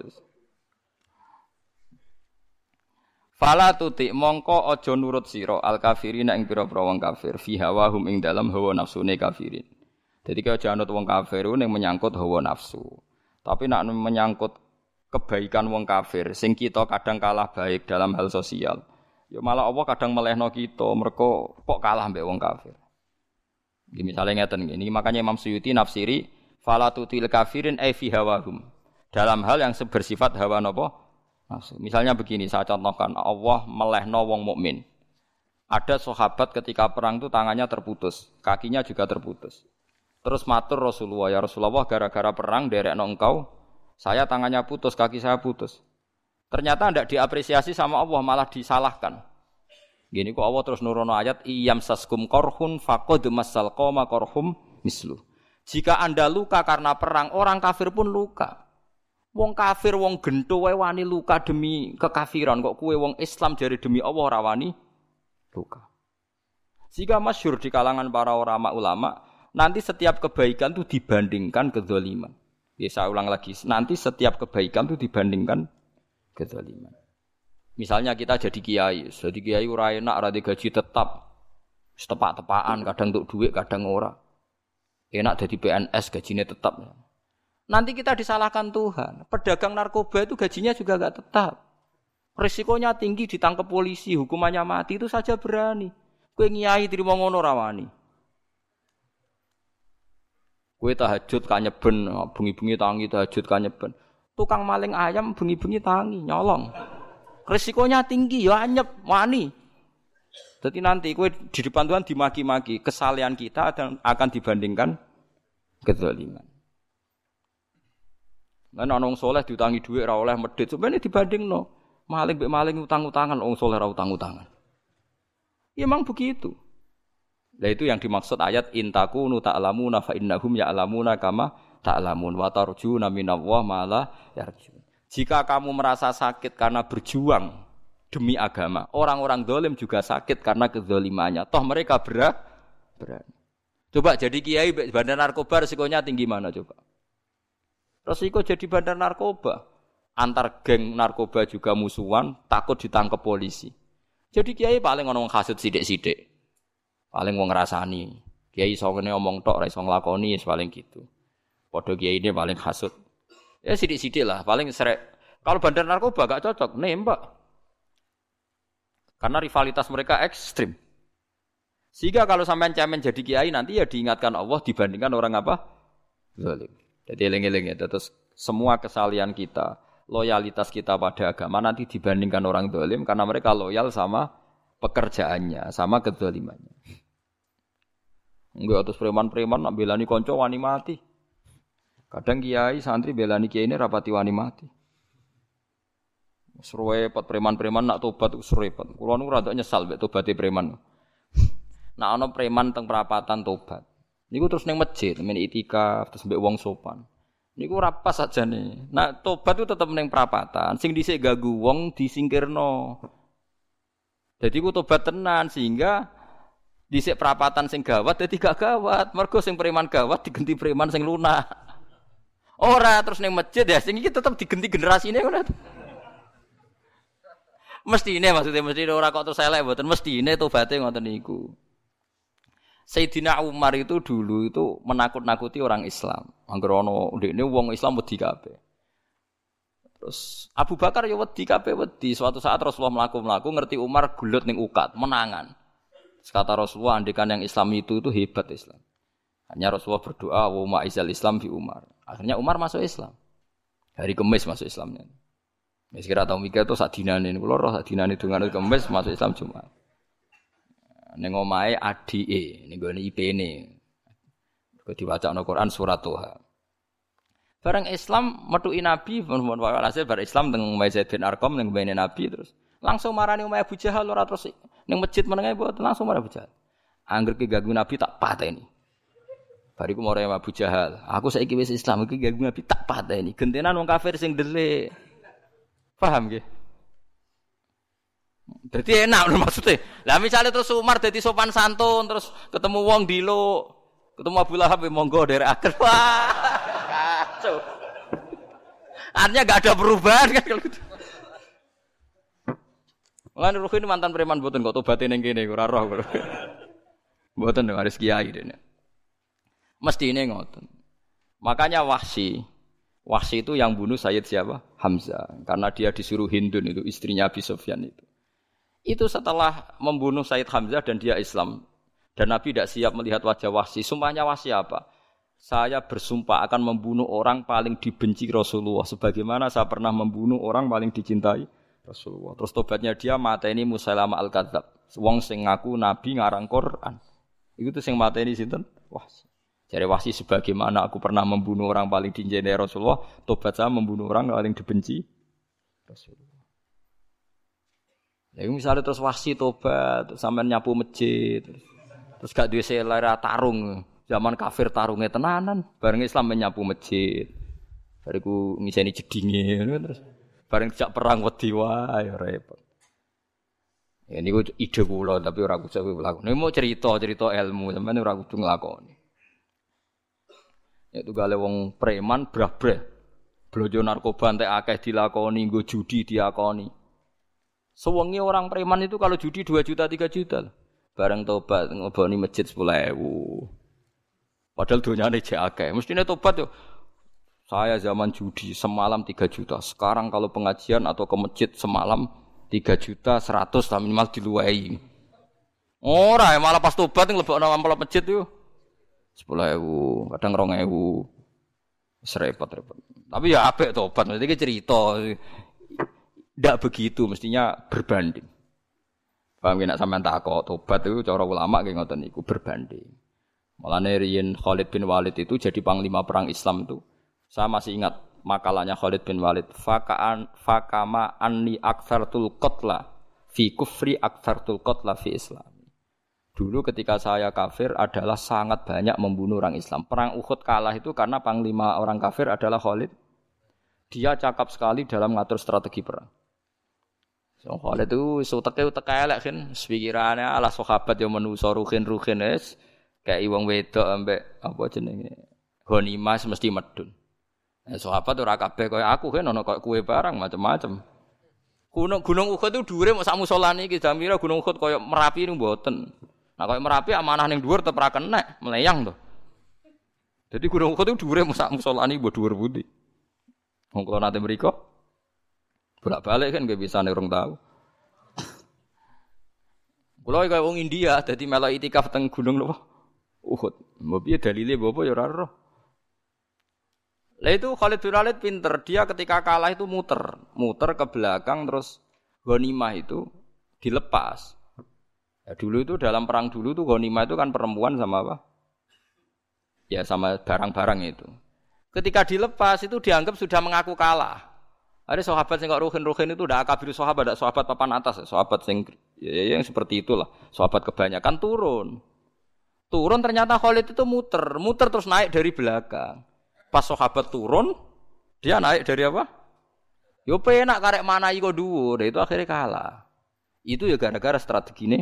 Fala tuti mongko aja nurut sira al kafirin ing pira-pira wong kafir fi hawahum ing dalam hawa nafsune kafirin. Jadi kaya aja anut wong kafir ning menyangkut hawa nafsu. Tapi nak menyangkut kebaikan wong kafir sing kita kadang kalah baik dalam hal sosial. Ya malah Allah kadang melehno kita, mereka kok kalah mbek wong kafir. Gini misalnya ngeten gini, makanya Imam Suyuti nafsiri falatutil kafirin ay fi hawahum. Dalam hal yang bersifat hawa nopo nafsu. Misalnya begini, saya contohkan Allah melehno wong mukmin. Ada sahabat ketika perang itu tangannya terputus, kakinya juga terputus. Terus matur Rasulullah, ya Rasulullah gara-gara perang derek engkau, saya tangannya putus, kaki saya putus. Ternyata tidak diapresiasi sama Allah, malah disalahkan. Gini kok Allah terus nurono ayat iyam saskum korhun faqad masal qoma korhum mislu. Jika Anda luka karena perang, orang kafir pun luka. Wong kafir, wong gento wani luka demi kekafiran. Kok kue wong Islam jadi demi Allah rawani luka. Jika masyur di kalangan para ulama-ulama, nanti setiap kebaikan itu dibandingkan kezaliman. Ya saya ulang lagi, nanti setiap kebaikan itu dibandingkan kezaliman. Misalnya kita jadi kiai, jadi kiai ora enak, ora gaji tetap, tepak-tepaan, kadang untuk duit, kadang ora. Enak jadi PNS, gajinya tetap. Nanti kita disalahkan Tuhan. Pedagang narkoba itu gajinya juga gak tetap. Risikonya tinggi ditangkap polisi, hukumannya mati itu saja berani. Kue ngiai terima ngono rawani. Kue tahajud kanyeben, bengi-bengi tangi tahajud kanyeben. Tukang maling ayam bengi-bengi tangi nyolong. Risikonya tinggi ya anyep wani. Jadi nanti kue di depan Tuhan dimaki-maki, kesalahan kita akan dibandingkan kezaliman. Nah, nong soleh diutangi duit ra oleh medit, sebenarnya dibanding no. Maling be maling utang-utangan, orang soleh ra utang-utangan. Ya memang begitu. Nah itu yang dimaksud ayat intaku nu ta'lamuna fa innahum ya'lamuna kama ta'lamun wa tarjuna minallah mala yarjun. Jika kamu merasa sakit karena berjuang demi agama. Orang-orang dolim juga sakit karena kezolimannya. Toh mereka berat, berani. Coba jadi kiai bandar narkoba resikonya tinggi mana coba? Resiko jadi bandar narkoba. Antar geng narkoba juga musuhan, takut ditangkap polisi. Jadi kiai paling ngomong kasut sidik-sidik. Paling mau ngerasani. Kiai songene ngomong tok, rai song lakoni, paling gitu. Podo kiai ini paling kasut. Ya sidik-sidik lah, paling serek. Kalau bandar narkoba gak cocok, nembak. Karena rivalitas mereka ekstrim. Sehingga kalau sampai cemen jadi kiai nanti ya diingatkan Allah dibandingkan orang apa? Zalim. Jadi eling-eling ya. Terus semua kesalian kita, loyalitas kita pada agama nanti dibandingkan orang zalim karena mereka loyal sama pekerjaannya, sama kezalimannya. Enggak terus preman-preman nak belani konco wani mati. Kadang kiai santri belani kiai ini rapati wani mati. Serwepet preman-preman nak tobat serwepet. Kulo nu rada nyesal mek tobaté preman. Nak ana preman teng perapatan tobat. Niku terus ning masjid, men itikaf terus mbek wong sopan. Niku ora pas nih. Nak tobat itu tetep ning perapatan. Sing dhisik gagu wong disingkirno. Jadi ku tobat tenan sehingga dhisik perapatan sing gawat dadi gak gawat. Mergo sing preman gawat diganti preman sing lunak. Ora terus ning masjid ya sing iki tetep diganti generasine ngono mesti ini maksudnya mesti ora kok terus elek mboten mesti ini tobaté ngoten niku. Sayyidina Umar itu dulu itu menakut-nakuti orang Islam. Angger ana ndekne wong Islam wedi kabeh. Terus Abu Bakar ya wedi kabeh wedi. Suatu saat Rasulullah melaku-melaku ngerti Umar gulut ning ukat, menangan. Kata Rasulullah andikan yang Islam itu itu hebat Islam. Hanya Rasulullah berdoa wa ma'izal Islam fi Umar. Akhirnya Umar masuk Islam. Hari Kemis masuk Islamnya. Wis kira tau mikir to sak dinane kula roh dinane dongan kemis masuk Islam Jumat. Ning omahe adike ning gone IP-ne. Kok diwacana Quran surat Toha. Bareng Islam metuki Nabi, mohon walhasil bar Islam teng Zaid bin ning mbene Nabi terus langsung marani Umayyah Abu Jahal ora terus ning masjid menenge buat langsung marani Abu Jahal. Angger ki ganggu Nabi tak pateni. Bariku mau Abu Jahal. Aku saiki wis Islam iki ganggu Nabi tak pateni. Gentenan wong kafir sing delik. Paham gak? Jadi enak loh maksudnya. Lah misalnya terus Umar jadi sopan santun terus ketemu wong dilo, ketemu Abu Lahab monggo dari akhir. Wah, kacau. Artinya gak ada perubahan kan kalau gitu. Lan ruh ini mantan preman buatan kok tobatin yang gini, ora roh. Buatan dong harus kiai deh. Mesti ini ngoten. Makanya wahsi Wahsi itu yang bunuh Sayyid siapa? Hamzah. Karena dia disuruh Hindun itu istrinya Abi Sufyan itu. Itu setelah membunuh Sayyid Hamzah dan dia Islam. Dan Nabi tidak siap melihat wajah Wahsi. Sumpahnya Wahsi apa? Saya bersumpah akan membunuh orang paling dibenci Rasulullah. Sebagaimana saya pernah membunuh orang paling dicintai Rasulullah. Terus tobatnya dia mata ini Musailama al-Kadzab. Wong sing ngaku Nabi ngarang Quran. Itu tuh sing mata ini sinten? Wahsi. Jadi wasi sebagaimana aku pernah membunuh orang paling dicintai Rasulullah, tobat saya membunuh orang paling dibenci Rasulullah. Ya misalnya terus wasi tobat, sampean nyapu masjid, terus, terus gak duwe selera tarung. Zaman kafir tarungnya tenanan, bareng Islam menyapu masjid. Bariku ngiseni jedinge terus bareng dijak perang wedi wae ya repot. Ya niku ide kula tapi ora kudu nglakoni. Nek mau cerita-cerita ilmu sampeyan ora kudu nglakoni. Ya gale wong preman brah-brah. Blojo narkoba entek akeh dilakoni, nggo judi diakoni. Sewengi orang preman itu kalau judi 2 juta 3 juta. Bareng tobat ngoboni masjid 10.000. Padahal donyane jek akeh. Mestine tobat yo. Saya zaman judi semalam 3 juta. Sekarang kalau pengajian atau ke masjid semalam 3 juta 100 lah minimal diluai. Ora ya malah pas tobat nglebokno amplop masjid yo. 10.000, kadang 2.000. Serepot-repot. Tapi ya apik tobat, mesti cerita. Tidak begitu, mestinya berbanding. Paham nak sampean takok tobat itu cara ulama kayak ngoten niku berbanding. Mulane riyen Khalid bin Walid itu jadi panglima perang Islam itu. Saya masih ingat makalahnya Khalid bin Walid. Fakaan fakama anni aktsartul qatla fi kufri aktsartul qatla fi Islam. Dulu ketika saya kafir adalah sangat banyak membunuh orang Islam. Perang Uhud kalah itu karena panglima orang kafir adalah Khalid. Dia cakap sekali dalam mengatur strategi perang. So, Khalid itu suteke utek elek kan, pikirannya ala sahabat yang menuso ruhin ruhin es, kayak iwang wedok ambek apa jenenge, ghanimah mesti medun. Eh, sahabat ora kabeh kaya aku kan ono kaya kue barang macam-macam. Gunung Gunung Uhud itu dhuwure mau sak musala niki jamira Gunung Uhud kaya Merapi niku mboten. Nah kaya Merapi amanah ning dhuwur tetep ra kenek, meleyang to. Jadi Gunung Uhud itu dhuwure mau sak musala niki mbok dhuwur pundi. Wong kula nate mriku bolak-balik kan gak bisa nih orang tahu. Kalau kayak orang India, jadi malah itikaf teng gunung loh. Uhud. Mau piye dalile bapak ya ora Lah itu Khalid bin Walid pinter, dia ketika kalah itu muter, muter ke belakang terus ghanimah itu dilepas. Ya, dulu itu dalam perang dulu tuh ghanimah itu kan perempuan sama apa? Ya sama barang-barang itu. Ketika dilepas itu dianggap sudah mengaku kalah. Ada sahabat yang kok ruhin-ruhin itu udah akabir sahabat, ada sahabat papan atas, sahabat yang ya, ya, yang seperti itulah. Sahabat kebanyakan turun. Turun ternyata Khalid itu muter, muter terus naik dari belakang. Pas sahabat turun, dia naik dari apa? Yo penak karek mana iko dhuwur, itu akhirnya kalah. Itu ya gara-gara strategi ini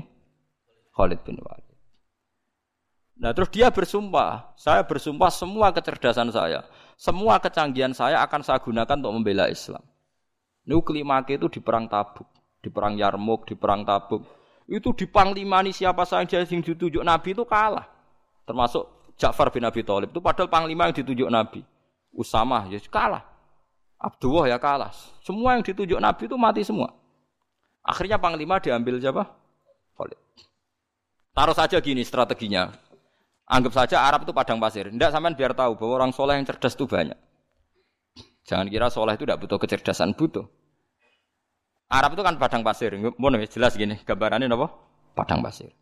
Khalid bin Walid. Nah terus dia bersumpah, saya bersumpah semua kecerdasan saya, semua kecanggihan saya akan saya gunakan untuk membela Islam. Niku kelimake itu di perang Tabuk, di perang Yarmuk, di perang Tabuk. Itu di panglimani siapa saja yang ditunjuk Nabi itu kalah. Termasuk Ja'far bin Abi Thalib itu padahal panglima yang ditunjuk Nabi. Usamah ya kalah. Abdullah ya kalah. Semua yang ditunjuk Nabi itu mati semua. Akhirnya panglima diambil siapa? Khalid. Taruh saja gini strateginya. Anggap saja Arab itu padang pasir. Tidak sampean biar tahu bahwa orang soleh yang cerdas itu banyak. Jangan kira soleh itu tidak butuh kecerdasan, butuh. Arab itu kan padang pasir. Mau jelas gini, gambarannya apa? Padang pasir.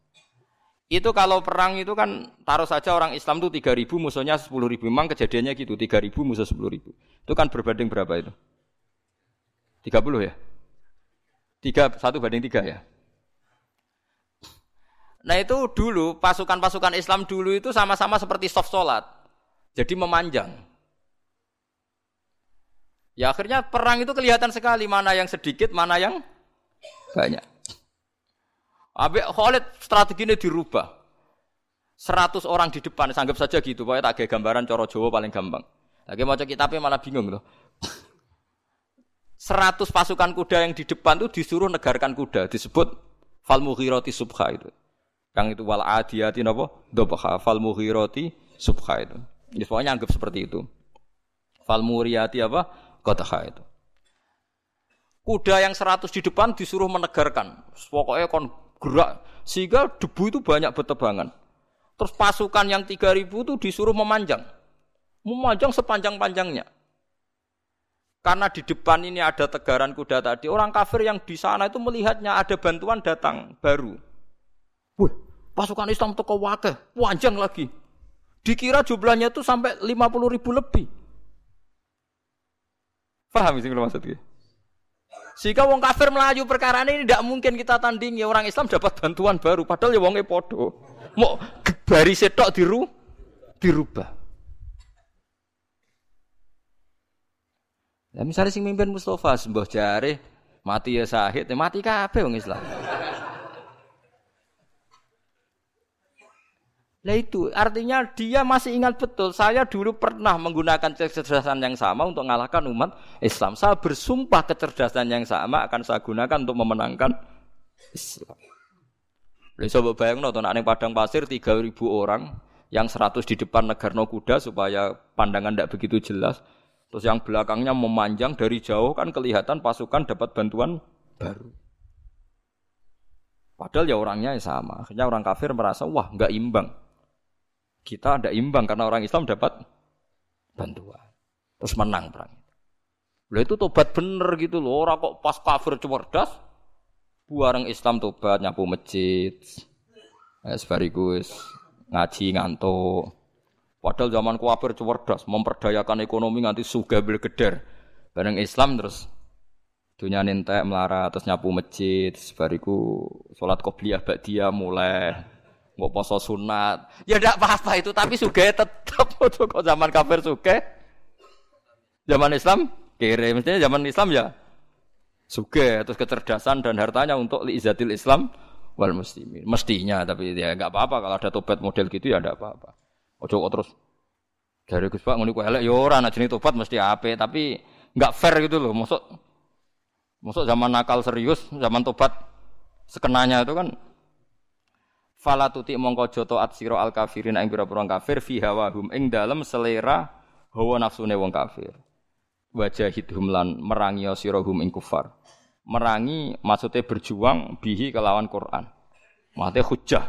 Itu kalau perang itu kan taruh saja orang Islam itu 3000 musuhnya 10 ribu. Memang kejadiannya gitu, 3000 musuh 10 ribu. Itu kan berbanding berapa itu? 30 ya? 3, 1 banding 3 ya? Nah itu dulu, pasukan-pasukan Islam dulu itu sama-sama seperti soft sholat. Jadi memanjang. Ya akhirnya perang itu kelihatan sekali mana yang sedikit, mana yang banyak. Abi Khalid strateginya dirubah. 100 orang di depan, sanggap saja gitu. Pokoknya tak gambaran coro Jawa paling gampang. Lagi mau kitabnya malah bingung loh. 100 pasukan kuda yang di depan itu disuruh negarkan kuda, disebut fal mughirati subha itu. Kang itu wal adiyati napa? Dobha fal mughirati subha itu. Ya, pokoknya anggap seperti itu. Fal muriyati apa? Qadha itu. Kuda yang seratus di depan disuruh menegarkan. Pokoknya kon gerak sehingga debu itu banyak bertebangan. Terus pasukan yang tiga ribu itu disuruh memanjang. Memanjang sepanjang-panjangnya. Karena di depan ini ada tegaran kuda tadi, orang kafir yang di sana itu melihatnya ada bantuan datang baru. Wih, pasukan Islam toko wakil, panjang lagi. Dikira jumlahnya itu sampai 50 ribu lebih. Paham sih kalau maksudnya? Sehingga wong kafir melayu perkara ini tidak mungkin kita tandingi orang Islam dapat bantuan baru padahal ya wonge podo. Mau bari setok diru dirubah. Ya misalnya sing mimpin Mustafa sembah jare mati ya sahid, ya mati kabeh wong Islam. Nah itu artinya dia masih ingat betul saya dulu pernah menggunakan kecerdasan yang sama untuk mengalahkan umat Islam. Saya bersumpah kecerdasan yang sama akan saya gunakan untuk memenangkan Islam. Lalu coba bayang nonton aneh padang pasir 3000 orang yang 100 di depan negarno kuda supaya pandangan tidak begitu jelas. Terus yang belakangnya memanjang dari jauh kan kelihatan pasukan dapat bantuan baru. Padahal ya orangnya sama. Akhirnya orang kafir merasa wah nggak imbang kita ada imbang karena orang Islam dapat bantuan. Terus menang perang. Lah itu tobat bener gitu loh. Orang kok pas kafir cerdas, buareng Islam tobat nyapu masjid. Es barikus ngaji ngantuk. Padahal zaman kafir cerdas, memperdayakan ekonomi nganti suga geder. Bareng Islam terus dunia nentek melarat terus nyapu masjid sebariku sholat qobliyah dia mulai nggak poso sunat. Ya tidak apa-apa itu, tapi suge tetap kok zaman kafir suge. Zaman Islam kere, mestinya zaman Islam ya suge, terus kecerdasan dan hartanya untuk liizatil Islam wal muslimin. Mestinya, tapi ya nggak apa-apa kalau ada tobat model gitu ya tidak apa-apa. Ojo kok terus dari Gus Pak ngono elek ya ora ana tobat mesti ape, tapi nggak fair gitu loh. Masuk masuk zaman nakal serius, zaman tobat sekenanya itu kan Fala tuti mongko joto at sira al kafirin ing pira-pira kafir fi hawahum ing dalem selera hawa nafsune wong kafir. Wajahidhum lan merangi sira hum ing kufar. Merangi maksudnya berjuang bihi kelawan Quran. Maksudnya hujah.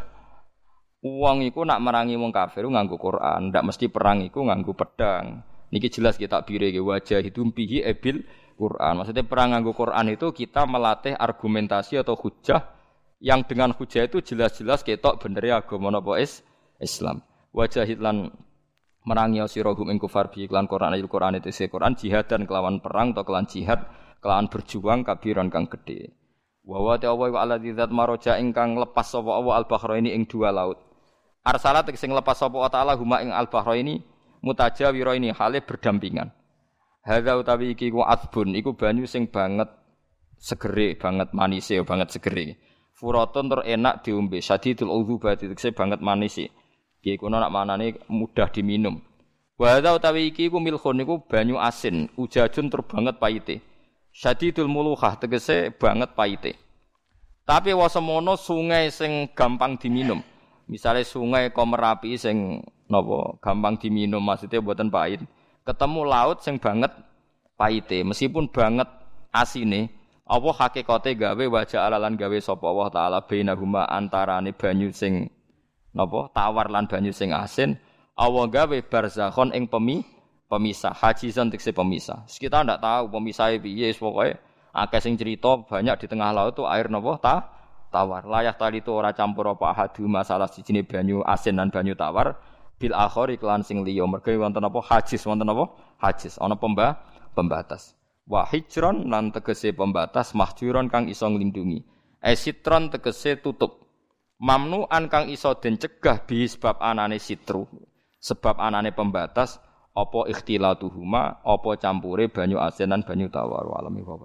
Uang iku nak merangi wong kafir nganggo Quran, ndak mesti perang iku nganggo pedang. Niki jelas kita bire wajah hidum bihi ebil Quran. Maksudnya perang nganggo Quran itu kita melatih argumentasi atau hujah yang dengan hujah itu jelas-jelas ketok bener ya agama napa is Islam. Wajahid lan merangi sira hum ing kufar bi iklan Quran ayat Quran itu se Quran jihad dan kelawan perang atau kelawan jihad kelawan berjuang kabiran kang gede. Wa wa ta'ala wa ala dzat maroja ingkang lepas sapa Allah al ini ing dua laut. Arsalat sing lepas sapa ta'ala huma ing al ini mutajawira ini hale berdampingan. Hadza utawi iki ku asbun iku banyu sing banget segere banget manise banget segere. Furatun tur enak diombe, sadidul udzubati tegese banget manis sih. Ki kuno nak manane mudah diminum. Wa hadza utawi iki iku milkhun niku banyu asin, ujajun tur banget pahite. Sadidul muluhah tegese banget pahite. Tapi wasemono sungai sing gampang diminum. Misalnya sungai Komerapi sing napa gampang diminum maksudnya buatan pahit. Ketemu laut sing banget pahite, meskipun banget asine, apa hakikate gawe wajah alalan gawe sapa Allah taala bainahuma antarane banyu sing napa? Tawar lan banyu sing asin. Allah gawe barzakhon ing pemi pemisah hajizan tekse pemisah. Kita ndak tahu pemisah piye pokoke akeh sing cerita banyak di tengah laut tuh air napa? Ta tawar. Layak tali itu ora campur apa hadu masalah sijine banyu asin dan banyu tawar. Bil akhir iklan sing liya. Mergo wonten apa? Hajiz wonten apa? Hajiz ana pembah pembatas Wa hijron lan tegese pembatas mahjuron kang iso nglindungi. Esitron tegese tutup. Mamnuan kang iso den cegah bi sebab anane sitru. Sebab anane pembatas apa ikhtilatuhuma apa campure banyu asin banyu tawar alami wa